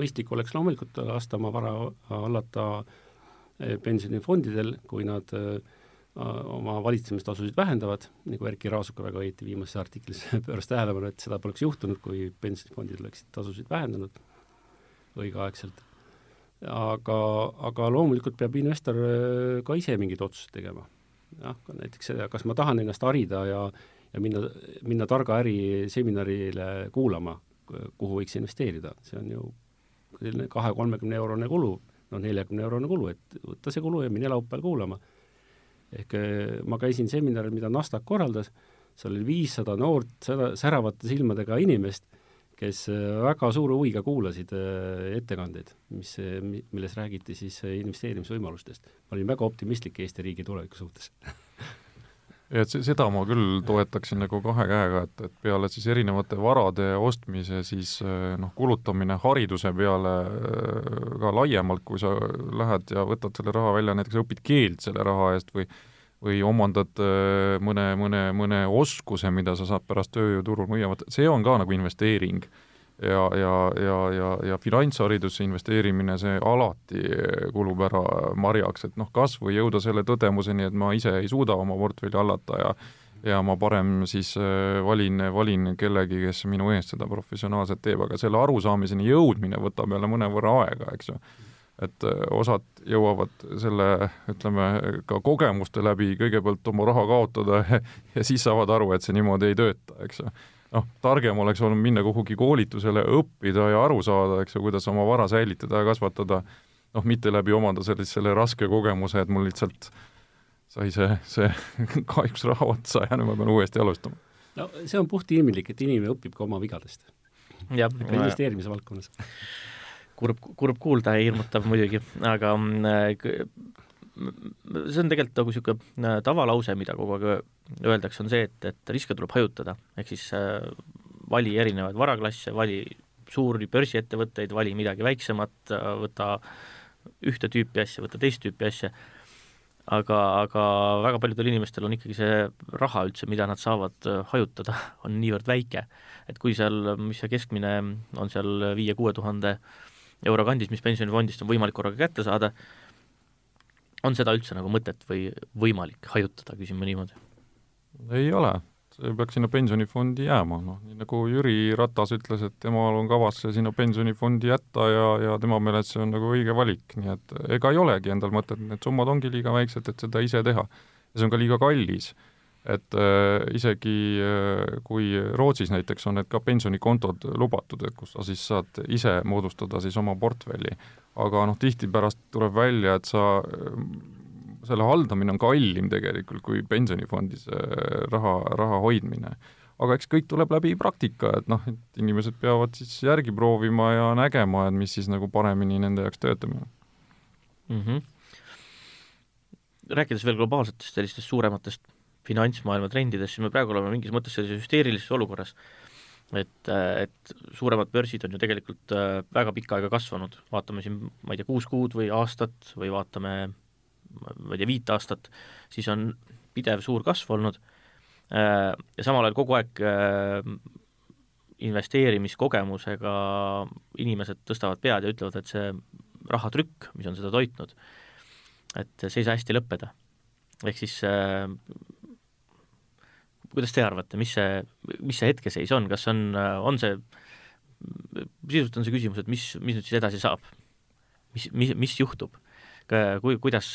mõistlik oleks loomulikult lasta oma vara hallata pensionifondidel, kui nad äh, oma valitsemistasusid vähendavad, nagu Erkki Raasuka väga õieti viimases artiklis pööras tähelepanu, et seda poleks juhtunud, kui pensionifondid oleksid tasusid vähendanud õigeaegselt. Aga, aga loomulikult peab investor äh, ka ise mingeid otsuseid tegema. jah, näiteks seda, kas ma tahan ennast harida ja, ja minna, minna targa äri seminarile kuulama, kuhu võiks investeerida, see on ju selline kahe-kolmekümne eurone kulu, no neljakümne eurone kulu, et võtta see kulu ja mine laupäeval kuulama ehk eh, ma käisin seminaril, mida Nasdaq korraldas, seal oli viissada noort sära, säravate silmadega inimest, kes eh, väga suure huviga kuulasid eh, ettekandeid, mis, milles räägiti siis investeerimisvõimalustest. ma olin väga optimistlik Eesti riigi tuleviku suhtes et seda ma küll toetaksin nagu kahe käega, et, et peale siis erinevate varade ostmise siis noh, kulutamine hariduse peale ka laiemalt, kui sa lähed ja võtad selle raha välja, näiteks õpid keelt selle raha eest või või omandad mõne, mõne, mõne oskuse, mida sa saad pärast tööjõuturul müüa, vot see on ka nagu investeering. Ja, ja, ja, ja, ja finantsharidusse investeerimine, see alati kulub ära marjaks, et noh, kas või jõuda selle tõdemuseni, et ma ise ei suuda oma portfelli hallata ja ja ma parem siis valin, valin kellegi, kes minu eest seda professionaalselt teeb, aga selle arusaamiseni jõudmine võtab jälle mõnevõrra aega, eks ju et osad jõuavad selle, ütleme, ka kogemuste läbi kõigepealt oma raha kaotada ja siis saavad aru, et see niimoodi ei tööta, eks ju noh, targem oleks olnud minna kuhugi koolitusele, õppida ja aru saada, eks ju, kuidas oma vara säilitada ja kasvatada, noh, mitte läbi omada sellist, selle raske kogemuse, et mul lihtsalt sai see, see kahjuks raha otsa ja nüüd ma pean uuesti alustama. no see on puhtinimlik, et inimene õpib ka oma vigadest. investeerimise valdkonnas kurb, kurb kuulda ja hirmutav muidugi, aga mm, see on tegelikult nagu niisugune äh, tavalause, mida kogu aeg öeldakse, on see, et, et riske tuleb hajutada, ehk siis äh, vali erinevaid varaklasse, vali suuri börsiettevõtteid, vali midagi väiksemat, äh, võta ühte tüüpi asja, võta teist tüüpi asja, aga, aga väga paljudel inimestel on ikkagi see raha üldse, mida nad saavad äh, hajutada, on niivõrd väike, et kui seal, mis see keskmine on seal viie-kuue tuhande euro kandis, mis pensionifondist on võimalik korraga kätte saada, on seda üldse nagu mõtet või võimalik hajutada, küsin ma niimoodi? ei ole, see peaks sinna pensionifondi jääma, noh, nii nagu Jüri Ratas ütles, et temal on kavas see sinna pensionifondi jätta ja, ja tema meelest see on nagu õige valik, nii et ega ei olegi endal mõtet, need summad ongi liiga väiksed, et seda ise teha. ja see on ka liiga kallis et äh, isegi äh, kui Rootsis näiteks on need ka pensionikontod lubatud, et kus sa siis saad ise moodustada siis oma portfelli, aga noh, tihti pärast tuleb välja, et sa äh, selle haldamine on kallim tegelikult kui pensionifondis äh, raha, raha hoidmine. aga eks kõik tuleb läbi praktika, et noh, et inimesed peavad siis järgi proovima ja nägema, et mis siis nagu paremini nende jaoks töötab mm. -hmm. rääkides veel globaalsetest sellistest suurematest finantsmaailma trendidest, siis me praegu oleme mingis mõttes sellises hüsteerilises olukorras, et, et suuremad börsid on ju tegelikult äh, väga pikka aega kasvanud, vaatame siin, ma ei tea, kuus kuud või aastat või vaatame ma ei tea, viit aastat, siis on pidev suur kasv olnud äh, ja samal ajal kogu aeg äh, investeerimiskogemusega inimesed tõstavad pead ja ütlevad, et see rahatrükk, mis on seda toitnud, et see ei saa hästi lõppeda. ehk siis kuidas te arvate, mis see, mis see hetkeseis on, kas on, on see sisuliselt on see küsimus, et mis, mis nüüd siis edasi saab? mis, mis, mis juhtub? Kui, kuidas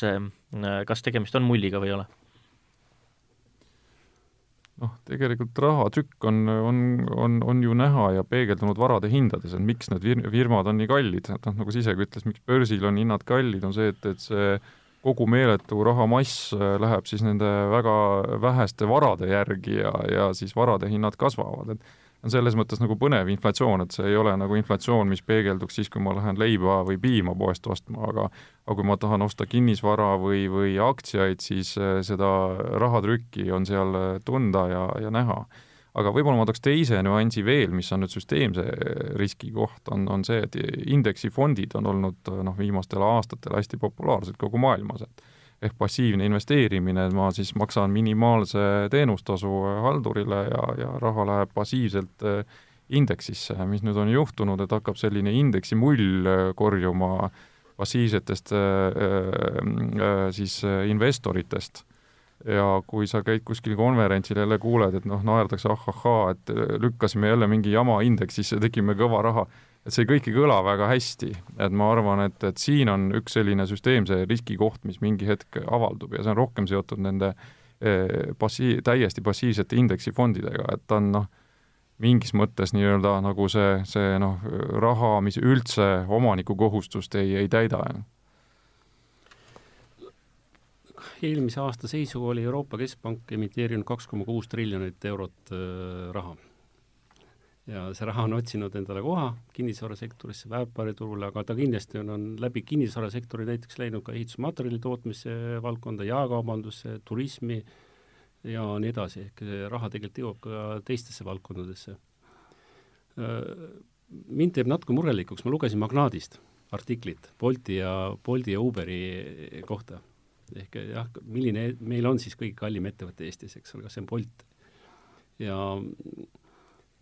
kas tegemist on mulliga või ei ole? noh, tegelikult rahatrükk on, on, on, on ju näha ja peegeldunud varade hindades, et miks need fir-, firmad on nii kallid, et noh, nagu sa isegi ütles, miks börsil on hinnad kallid, on see, et, et see kogu meeletu rahamass läheb siis nende väga väheste varade järgi ja, ja siis varade hinnad kasvavad, et on selles mõttes nagu põnev inflatsioon, et see ei ole nagu inflatsioon, mis peegelduks siis, kui ma lähen leiba või piima poest ostma, aga aga kui ma tahan osta kinnisvara või, või aktsiaid, siis eh, seda rahatrükki on seal eh, tunda ja, ja näha. Aga võib-olla ma tooks teise nüansi veel, mis on nüüd süsteemse riski koht, on, on see, et indeksifondid on olnud noh, viimastel aastatel hästi populaarsed kogu maailmas, et ehk passiivne investeerimine, et ma siis maksan minimaalse teenustasu haldurile ja, ja raha läheb passiivselt äh, indeksisse, mis nüüd on juhtunud, et hakkab selline indeksi mull äh, korjuma passiivsetest äh, siis investoritest ja kui sa käid kuskil konverentsil jälle kuuled, et noh, naerdakse ahahhaa, et lükkasime jälle mingi jama indeksisse, tegime kõva raha. Et see kõik ei kõla väga hästi, et ma arvan, et, et siin on üks selline süsteemse riskikoht, mis mingi hetk avaldub ja see on rohkem seotud nende eh, passi-, täiesti passiivsete indeksifondidega, et ta on noh, mingis mõttes nii-öelda nagu see, see noh, raha, mis üldse omaniku kohustust ei, ei täida. Eelmise aasta seisuga oli Euroopa Keskpank emiteerinud kaks koma kuus triljonit eurot äh, raha ja see raha on otsinud endale koha kinnisvarasektorisse, väärtpaberiturule, aga ta kindlasti on, on läbi kinnisvarasektori näiteks läinud ka ehitusmaterjali tootmise valdkonda, jaekaubandusse, turismi ja nii edasi, ehk raha tegelikult jõuab ka teistesse valdkondadesse. Mind teeb natuke murelikuks, ma lugesin Magnaadist artiklit Bolti ja, Bolti ja Uberi kohta. Ehk jah, milline meil on siis kõige kallim ettevõte Eestis, eks ole, kas see on Bolt? ja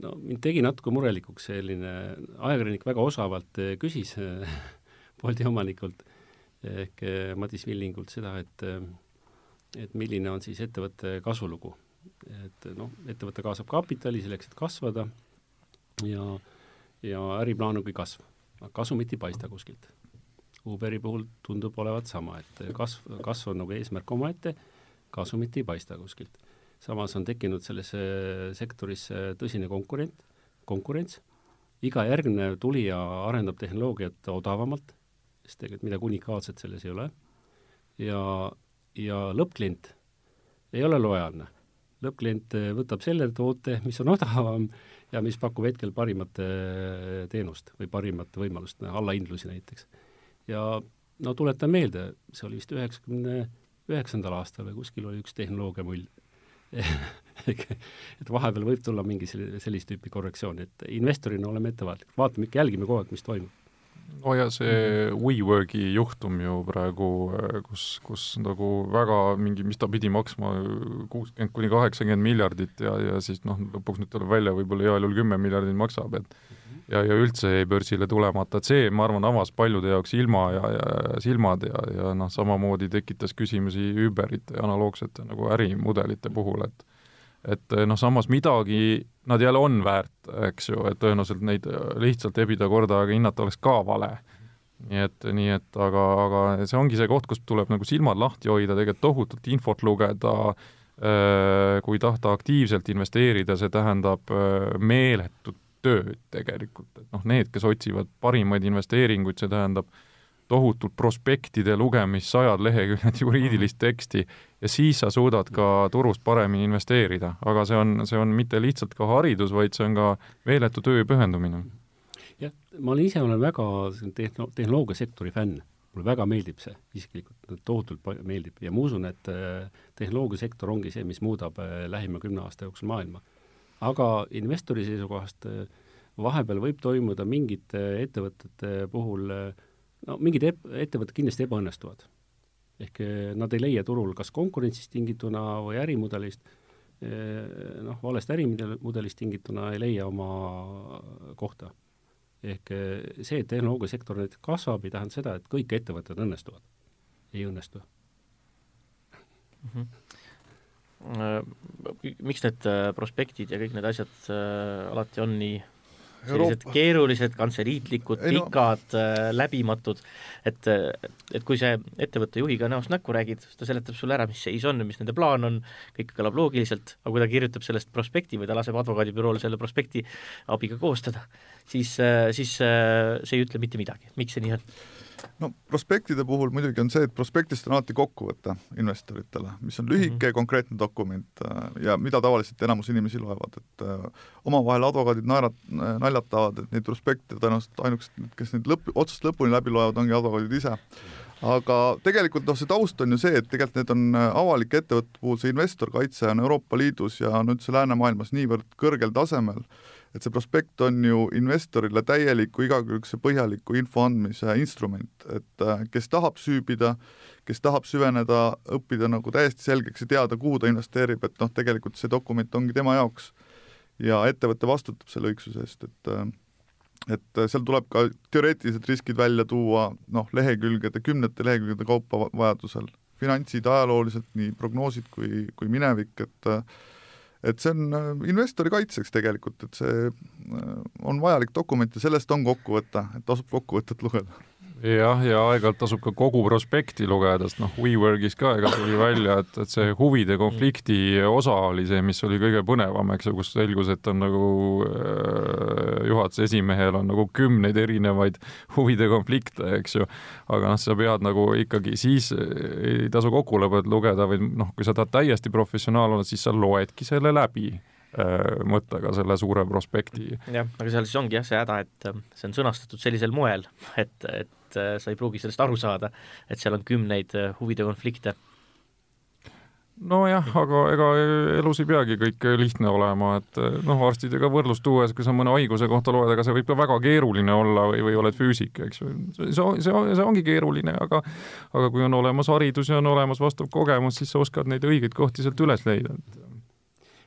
no mind tegi natuke murelikuks selline, ajakirjanik väga osavalt eh, küsis Bolti eh, omanikult ehk eh, Madis Villingult seda, et et milline on siis ettevõtte kasvulugu. et noh, ettevõte kaasab kapitali selleks, et kasvada ja, ja äriplaan on kui kasv. kasumit ei paista kuskilt. Uberi puhul tundub olevat sama, et kasv, kasv on nagu eesmärk omaette, kasumit ei paista kuskilt samas on tekkinud sellesse sektorisse tõsine konkurent, konkurents, iga järgnev tulija arendab tehnoloogiat odavamalt, sest tegelikult midagi unikaalset selles ei ole, ja, ja lõppklient ei ole lojaalne. lõppklient võtab selle toote, mis on odavam ja mis pakub hetkel parimat teenust või parimat võimalust, allahindlusi näiteks. Ja no tuletan meelde, see oli vist üheksakümne üheksandal aastal või kuskil oli üks tehnoloogiamull, et vahepeal võib tulla mingi selline, sellist tüüpi korrektsioon, et investorina oleme ettevaatlikud, vaatame ikka, jälgime kogu aeg, mis toimub. no ja see WeWorki juhtum ju praegu, kus, kus nagu väga mingi, mis ta pidi maksma, kuuskümmend kuni kaheksakümmend miljardit ja, ja siis noh, lõpuks nüüd tuleb välja, võib-olla heal juhul kümme miljardit maksab, et ja, ja üldse jäi börsile tulemata, et see, ma arvan, avas paljude jaoks ilma ja, ja silmad ja, ja noh, samamoodi tekitas küsimusi Uberite analoogsete nagu ärimudelite puhul, et et noh, samas midagi nad jälle on väärt, eks ju, et tõenäoliselt neid lihtsalt ebida kordaga hinnata oleks ka vale. nii et, nii et aga, aga see ongi see koht, kus tuleb nagu silmad lahti hoida, tegelikult tohutult infot lugeda, kui tahta aktiivselt investeerida, see tähendab meeletut tööd tegelikult, et noh, need, kes otsivad parimaid investeeringuid, see tähendab tohutult prospektide lugemist, sajad leheküljed juriidilist teksti ja siis sa suudad ka turust paremini investeerida, aga see on, see on mitte lihtsalt ka haridus, vaid see on ka meeletu töö pühendumine. jah, ma olen ise, olen väga tehno-, tehnoloogiasektori fänn, mulle väga meeldib see isiklikult, tohutult meeldib. Ja ma usun, et äh, tehnoloogiasektor ongi see, mis muudab äh, lähima kümne aasta jooksul maailma aga investori seisukohast äh, vahepeal võib toimuda mingite ettevõtete puhul, äh, no mingid ettevõtted kindlasti ebaõnnestuvad. ehk äh, nad ei leia turul kas konkurentsist tingituna või ärimudelist, noh, valest ärimudelist tingituna ei leia oma kohta. ehk see, et tehnoloogiasektor nüüd kasvab, ei tähenda seda, et kõik ettevõtted õnnestuvad. ei õnnestu mm. -hmm miks need äh, prospektid ja kõik need asjad äh, alati on nii sellised Euroopa... keerulised, kantseliitlikud, pikad no., äh, läbimatud, et, et kui see ettevõtte juhiga näost näkku räägid, ta seletab sulle ära, mis seis on, mis nende plaan on, kõik kõlab loogiliselt, aga kui ta kirjutab sellest prospekti või ta laseb advokaadibürool selle prospekti abiga koostada, siis, äh, siis äh, see ei ütle mitte midagi, miks see nii on no prospektide puhul muidugi on see, et prospektist on alati kokkuvõte investoritele, mis on lühike mm -hmm. konkreetne dokument äh, ja mida tavaliselt enamus inimesi loevad, et äh, omavahel advokaadid naerat-, naljatavad, et neid prospekte tõenäoliselt ainukesed, kes neid lõpp, otsast lõpuni läbi loevad, ongi advokaadid ise. aga tegelikult noh, see taust on ju see, et tegelikult need on äh, avalike ettevõtete puhul, see investorkaitse on Euroopa Liidus ja on üldse läänemaailmas niivõrd kõrgel tasemel, et see prospekt on ju investorile täieliku igakülgse põhjaliku info andmise instrument, et äh, kes tahab süübida, kes tahab süveneda, õppida nagu täiesti selgeks ja teada, kuhu ta investeerib, et noh, tegelikult see dokument ongi tema jaoks. ja ettevõte vastutab selle õigsuse eest, et äh, et seal tuleb ka teoreetilised riskid välja tuua, noh, lehekülgede, kümnete lehekülgede kaupa vajadusel, finantsid ajalooliselt, nii prognoosid kui, kui minevik, et äh, et see on äh, investori kaitseks tegelikult, et see äh, on vajalik dokument ja sellest on kokkuvõte, et tasub kokkuvõtet lugeda jah, ja aeg-ajalt tasub ka kogu prospekti lugeda, sest noh, WeWorkis ka ega tuli välja, et, et see huvide konflikti osa oli see, mis oli kõige põnevam, eks ju, kus selgus, et on nagu äh, juhatuse esimehel on nagu kümneid erinevaid huvide konflikte, eks ju. aga noh, sa pead nagu ikkagi siis ei tasu kokkulepet lugeda, vaid noh, kui sa tahad täiesti professionaal olla, siis sa loedki selle läbi äh, mõttega selle suure prospekti. jah, aga seal siis ongi jah see häda, et äh, see on sõnastatud sellisel moel, et, et et äh, sa ei pruugi sellest aru saada, et seal on kümneid äh, huvide konflikte nojah, aga ega elus ei peagi kõik lihtne olema, et äh, noh, arstidega võrdlust tuues, kui sa mõne haiguse kohta loed, ega see võib ka väga keeruline olla või, või oled füüsik, eks ju. see, see, see ongi keeruline, aga aga kui on olemas haridus ja on olemas vastav kogemus, siis sa oskad neid õigeid kohti sealt üles leida.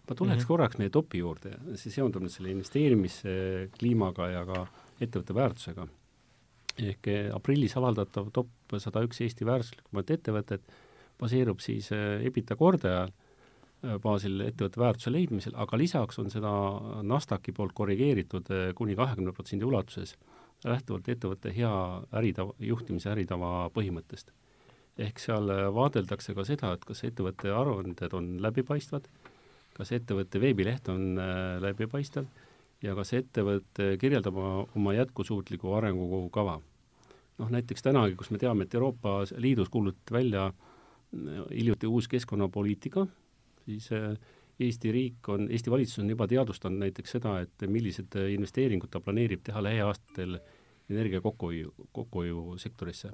ma tuleks mm -hmm. korraks meie topi juurde, see seondub nüüd selle investeerimiskliimaga ja ka ettevõtte väärtusega ehk eh, aprillis avaldatav top sada üks Eesti väärtuslikumat ettevõtet baseerub siis eh, EBITDA kordajal eh, baasil ettevõtte väärtuse leidmisel, aga lisaks on seda NASDAQi poolt korrigeeritud kuni kahekümne protsendi ulatuses, lähtuvalt ettevõtte hea äritava, juhtimise äritava põhimõttest. ehk seal vaadeldakse ka seda, et kas ettevõtte aruanded on läbipaistvad, kas ettevõtte veebileht on läbipaistev ja kas ettevõte kirjeldab oma jätkusuutliku arengukava noh, näiteks tänagi, kus me teame, et Euroopa Liidus kuulutati välja äh, hiljuti uus keskkonnapoliitika, siis äh, Eesti riik on, Eesti valitsus on juba teadvustanud näiteks seda, et millised investeeringud ta planeerib teha lähiaastatel energia kokkuhoiu, kokkuhoiusektorisse.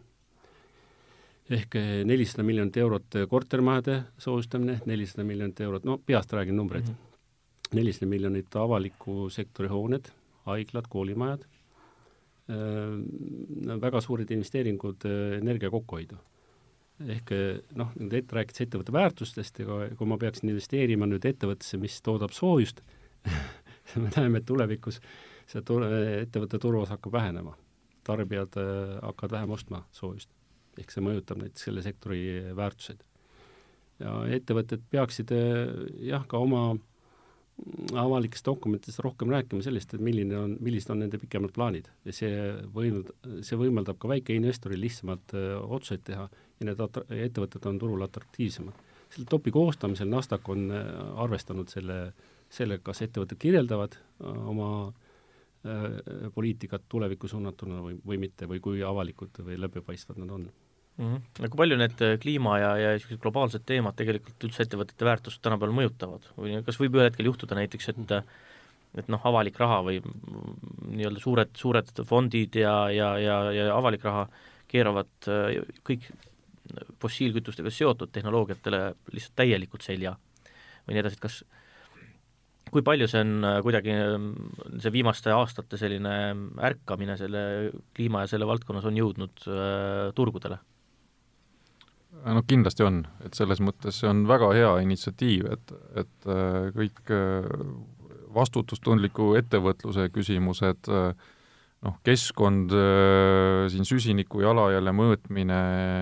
ehk äh, nelisada miljonit eurot kortermajade soojustamine, nelisada miljonit eurot, no peast räägin numbreid mm, nelisada -hmm. miljonit avaliku sektori hooned, haiglad, koolimajad Äh, väga suured investeeringud äh, energia kokkuhoidu. ehk äh, noh, nüüd ette rääkides ettevõtte väärtustest, ega kui ma peaksin investeerima nüüd ettevõttesse, mis toodab soojust me näeme, et tulevikus see tur-, ettevõtte turuosa hakkab vähenema. tarbijad hakkavad vähem ostma soojust. ehk see mõjutab näiteks selle sektori väärtuseid. ja ettevõtted peaksid jah, ka oma äh, avalikes dokumentides rohkem rääkima sellest, et milline on, millised on nende pikemad plaanid ja see võimald-, see võimaldab ka väikeinvestoril lihtsamalt öö, otsuseid teha ja need ettevõtted on turul atraktiivsemad. selle topi koostamisel Nasdaq on arvestanud selle, sellega, kas ettevõtted kirjeldavad oma öö, poliitikat tulevikku suunatuna või, või mitte või kui avalikud või läbipaistvad nad on mm. -hmm. kui palju need äh, kliima ja, ja niisugused globaalsed teemad tegelikult üldse ettevõtete väärtust tänapäeval mõjutavad või kas võib ühel hetkel juhtuda näiteks, et et noh, avalik raha või nii-öelda suured, suured fondid ja, ja, ja, ja avalik raha keeravad äh, kõik fossiilkütustega seotud tehnoloogiatele lihtsalt täielikult selja või nii edasi, et kas kui palju see on äh, kuidagi, see viimaste aastate selline ärkamine selle kliima ja selle valdkonnas on jõudnud äh, turgudele? No kindlasti on, et selles mõttes see on väga hea initsiatiiv, et, et äh, kõik äh, vastutustundliku ettevõtluse küsimused, äh, noh, keskkond, siin süsiniku jalajälje mõõtmine,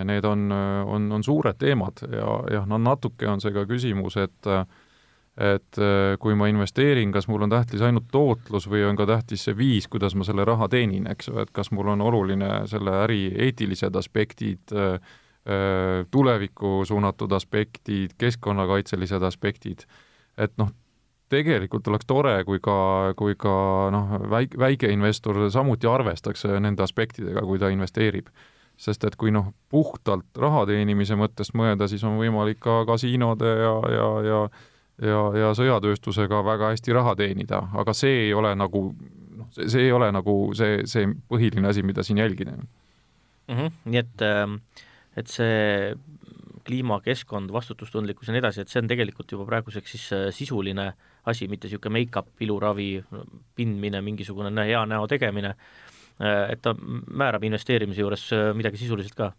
need on, on, on suured teemad ja, jah, no natuke on see ka küsimus, et et äh, kui ma investeerin, kas mul on tähtis ainult tootlus või on ka tähtis see viis, kuidas ma selle raha teenin, eks ju, et kas mul on oluline selle äri eetilised aspektid, äh, äh, tulevikku suunatud aspektid, keskkonnakaitselised aspektid, et noh, tegelikult oleks tore, kui ka, kui ka noh, väik-, väikeinvestor samuti arvestaks nende aspektidega, kui ta investeerib. sest et kui noh, puhtalt raha teenimise mõttest mõelda, siis on võimalik ka kasiinode ja, ja, ja ja, ja sõjatööstusega väga hästi raha teenida, aga see ei ole nagu noh, see, see ei ole nagu see, see põhiline asi, mida siin jälgida mm. -hmm. nii et, ähm, et see kliima, keskkond, vastutustundlikkus ja nii edasi, et see on tegelikult juba praeguseks siis äh, sisuline asi, mitte niisugune make-up, iluravi, pindmine, mingisugune hea näo tegemine, äh, et ta määrab investeerimise juures äh, midagi sisuliselt ka.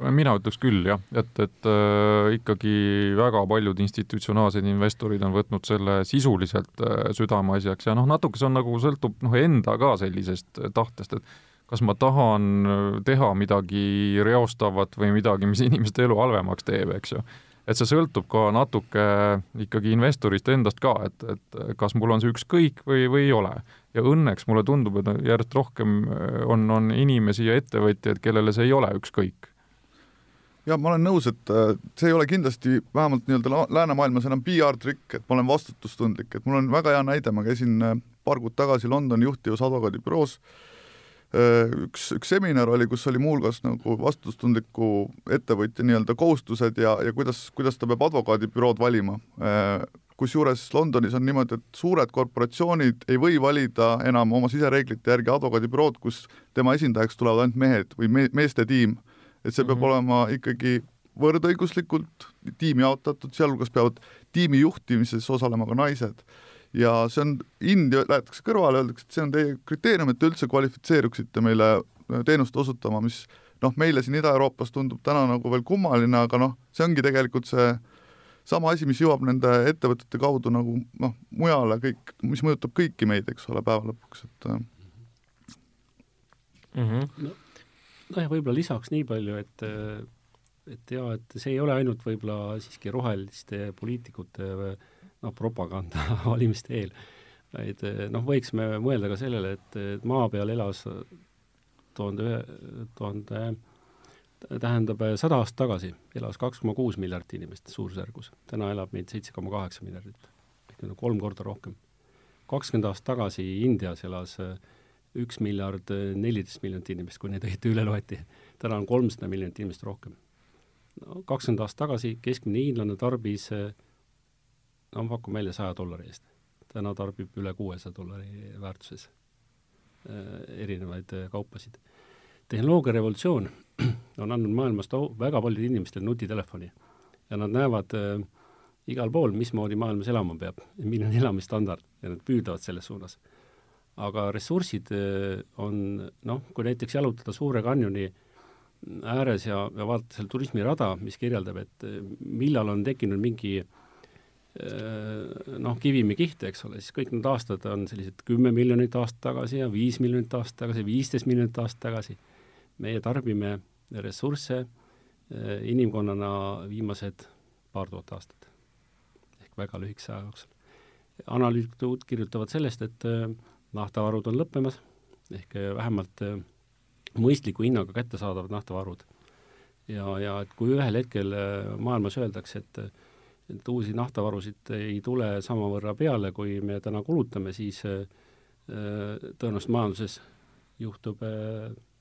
Mina ütleks küll jah, et, et äh, ikkagi väga paljud institutsionaalsed investorid on võtnud selle sisuliselt äh, südameasjaks ja noh, natuke see on nagu sõltub noh, enda ka sellisest tahtest, et kas ma tahan äh, teha midagi reostavat või midagi, mis inimeste elu halvemaks teeb, eks ju. et see sõltub ka natuke ikkagi investorist endast ka, et, et kas mul on see ükskõik või, või ei ole. ja õnneks mulle tundub, et järjest rohkem äh, on, on inimesi ja ettevõtjaid, kellele see ei ole ükskõik ja ma olen nõus, et äh, see ei ole kindlasti vähemalt nii-öelda läänemaailmas enam PR-trikk, et ma olen vastutustundlik, et mul on väga hea näide, ma käisin äh, paar kuud tagasi Londoni juhtivas advokaadibüroos, äh, üks, üks seminar oli, kus oli muuhulgas nagu vastutustundliku ettevõtja nii-öelda kohustused ja, ja kuidas, kuidas ta peab advokaadibürood valima. kusjuures Londonis on niimoodi, et suured korporatsioonid ei või valida enam oma sisereeglite järgi advokaadibürood, kus tema esindajaks tulevad ainult mehed või me-, meeste tiim et see peab mm -hmm. olema ikkagi võrdõiguslikult tiimi jaotatud, sealhulgas peavad tiimi juhtimises osalema ka naised. Ja see on, hind jäetakse kõrvale, öeldakse, et see on teie kriteerium, et te üldse kvalifitseeruksite meile äh, teenust osutama, mis noh, meile siin Ida-Euroopas tundub täna nagu veel kummaline, aga noh, see ongi tegelikult see sama asi, mis jõuab nende ettevõtete kaudu nagu noh, mujale kõik, mis mõjutab kõiki meid, eks ole, päeva lõpuks, et mm. -hmm. no nojah, võib-olla lisaks nii palju, et et jaa, et see ei ole ainult võib-olla siiski roheliste poliitikute noh, propaganda valimiste eel, vaid noh, võiksime mõelda ka sellele, et, et maa peal elas tuhande ühe, tuhande tähendab, sada aastat tagasi elas kaks koma kuus miljardit inimest suurusjärgus, täna elab meid seitse koma kaheksa miljardit, ehk on kolm korda rohkem. kakskümmend aastat tagasi Indias elas äh, üks miljard neliteist miljonit inimest, kui neid õieti üle loeti. täna on kolmsada miljonit inimest rohkem. no kakskümmend aastat tagasi keskmine hiinlane tarbis no ma pakun välja saja dollari eest. täna tarbib üle kuuesaja dollari väärtuses äh, erinevaid äh, kaupasid. tehnoloogia revolutsioon on andnud maailmas to-, väga paljudele inimestele nutitelefoni ja nad näevad äh, igal pool, mismoodi maailmas elama peab, milline on elamisstandard ja nad püüdlevad selles suunas aga ressursid äh, on noh, kui näiteks jalutada Suure kanjoni ääres ja, ja vaadata seal turismirada, mis kirjeldab, et äh, millal on tekkinud mingi äh, noh, kivimikiht, eks ole, siis kõik need aastad on sellised kümme miljonit aastat tagasi ja viis miljonit aastat tagasi, viisteist miljonit aastat tagasi. meie tarbime ressursse inimkonnana viimased paar tuhat aastat ehk väga lühikese aja jooksul. analüütikud kirjutavad sellest, et naftavarud on lõppemas, ehk eh, vähemalt eh, mõistliku hinnaga kättesaadavad naftavarud. ja, ja et kui ühel hetkel eh, maailmas öeldakse, et et uusi naftavarusid ei tule samavõrra peale, kui me täna kulutame, siis tõenäoliselt majanduses juhtub,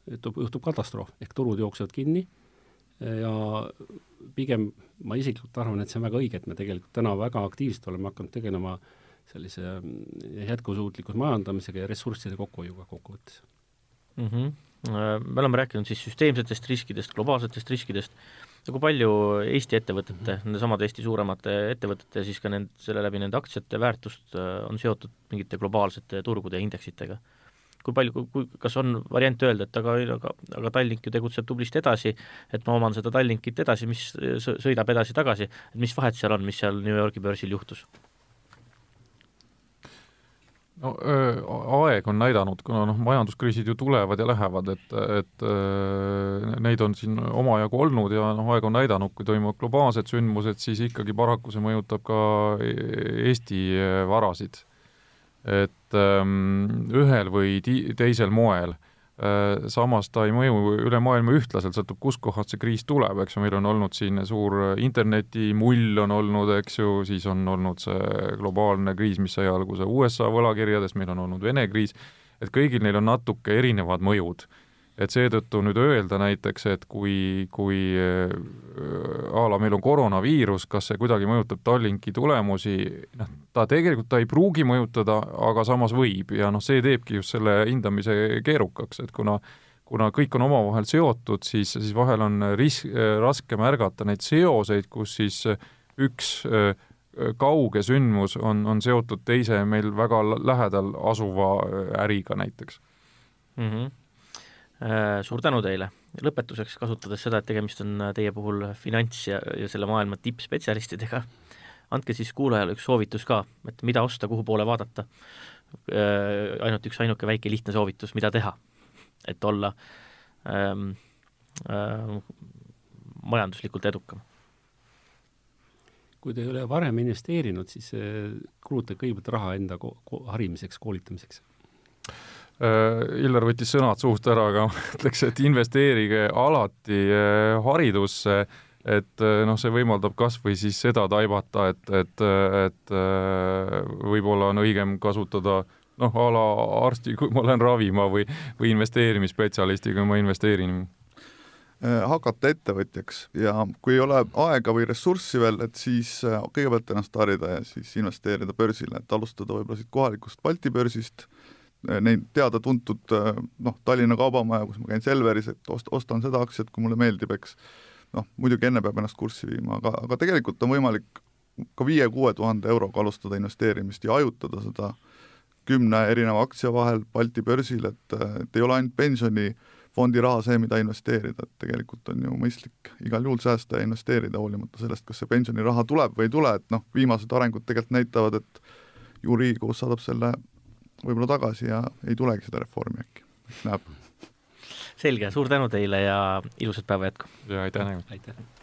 juhtub, juhtub katastroof, ehk turud jooksevad kinni ja pigem ma isiklikult arvan, et see on väga õige, et me tegelikult täna väga aktiivselt oleme hakanud tegelema äh, sellise mm, jätkusuutlikus majandamisega ja ressursside kokkuhoiuga kokkuvõttes mm. -hmm. Me oleme rääkinud siis süsteemsetest riskidest, globaalsetest riskidest, kui palju Eesti ettevõtete mm -hmm., nendesamade Eesti suuremate ettevõtete ja siis ka nend-, selle läbi nende aktsiate väärtust äh, on seotud mingite globaalsete turgude ja indeksitega? kui palju, kui, kas on variant öelda, et aga, aga, aga Tallink ju tegutseb tublisti edasi, et ma oman seda Tallinkit edasi, mis sõidab edasi-tagasi, et mis vahet seal on, mis seal New Yorgi börsil juhtus? No öö, aeg on näidanud, kuna noh, majanduskriisid ju tulevad ja lähevad, et, et öö, neid on siin omajagu olnud ja noh, aeg on näidanud, kui toimuvad globaalsed sündmused, siis ikkagi paraku see mõjutab ka e-, Eesti varasid. et öö, ühel või ti-, teisel moel samas ta ei mõju üle maailma ühtlaselt, sõltub, kuskohast see kriis tuleb, eks ju, meil on olnud siin suur internetimull on olnud, eks ju, siis on olnud see globaalne kriis, mis sai alguse USA võlakirjadest, meil on olnud Vene kriis, et kõigil neil on natuke erinevad mõjud et seetõttu nüüd öelda näiteks, et kui, kui äh, a la meil on koroonaviirus, kas see kuidagi mõjutab Tallinki tulemusi, noh, ta tegelikult, ta ei pruugi mõjutada, aga samas võib ja noh, see teebki just selle hindamise keerukaks, et kuna kuna kõik on omavahel seotud, siis, siis vahel on ris-, raske märgata neid seoseid, kus siis üks äh, kauge sündmus on, on seotud teise meil väga lähedal asuva äriga näiteks mm. -hmm Äh, suur tänu teile, lõpetuseks kasutades seda, et tegemist on äh, teie puhul finants- ja, ja selle maailma tippspetsialistidega, andke siis kuulajale üks soovitus ka, et mida osta, kuhu poole vaadata. Äh, ainult üks ainuke väike lihtne soovitus, mida teha, et olla ähm, äh, majanduslikult edukam. Kui te ei ole varem investeerinud, siis kulutage kõigepealt raha enda ko ko harimiseks, koolitamiseks. Äh, Illar võttis sõnad suust ära, aga ma ütleks, et investeerige alati äh, haridusse, et äh, noh, see võimaldab kas või siis seda taibata, et, et, et võib-olla on õigem kasutada noh, a la arsti, kui ma lähen ravima või, või investeerimisspetsialisti, kui ma investeerin. Hakata ettevõtjaks ja kui ei ole aega või ressurssi veel, et siis kõigepealt ennast harida ja siis investeerida börsile, et alustada võib-olla siit kohalikust Balti börsist Äh, neid teada-tuntud äh, noh, Tallinna Kaubamaja, kus ma käin Selveris, et ost-, ostan seda aktsiat, kui mulle meeldib, eks. Noh, muidugi enne peab ennast kurssi viima, aga, aga tegelikult on võimalik ka viie-kuue tuhande euroga alustada investeerimist ja hajutada seda kümne erineva aktsia vahel Balti börsil, et, et ei ole ainult pensionifondi raha see, mida investeerida, et tegelikult on ju mõistlik igal juhul säästa ja investeerida, hoolimata sellest, kas see pensioniraha tuleb või ei tule, et noh, viimased arengud tegelikult näitavad, et ju Riigikohus saadab selle võib-olla tagasi ja ei tulegi seda reformi äkki, näeb. selge, suur tänu teile ja ilusat päeva jätku! ja aitäh! aitäh!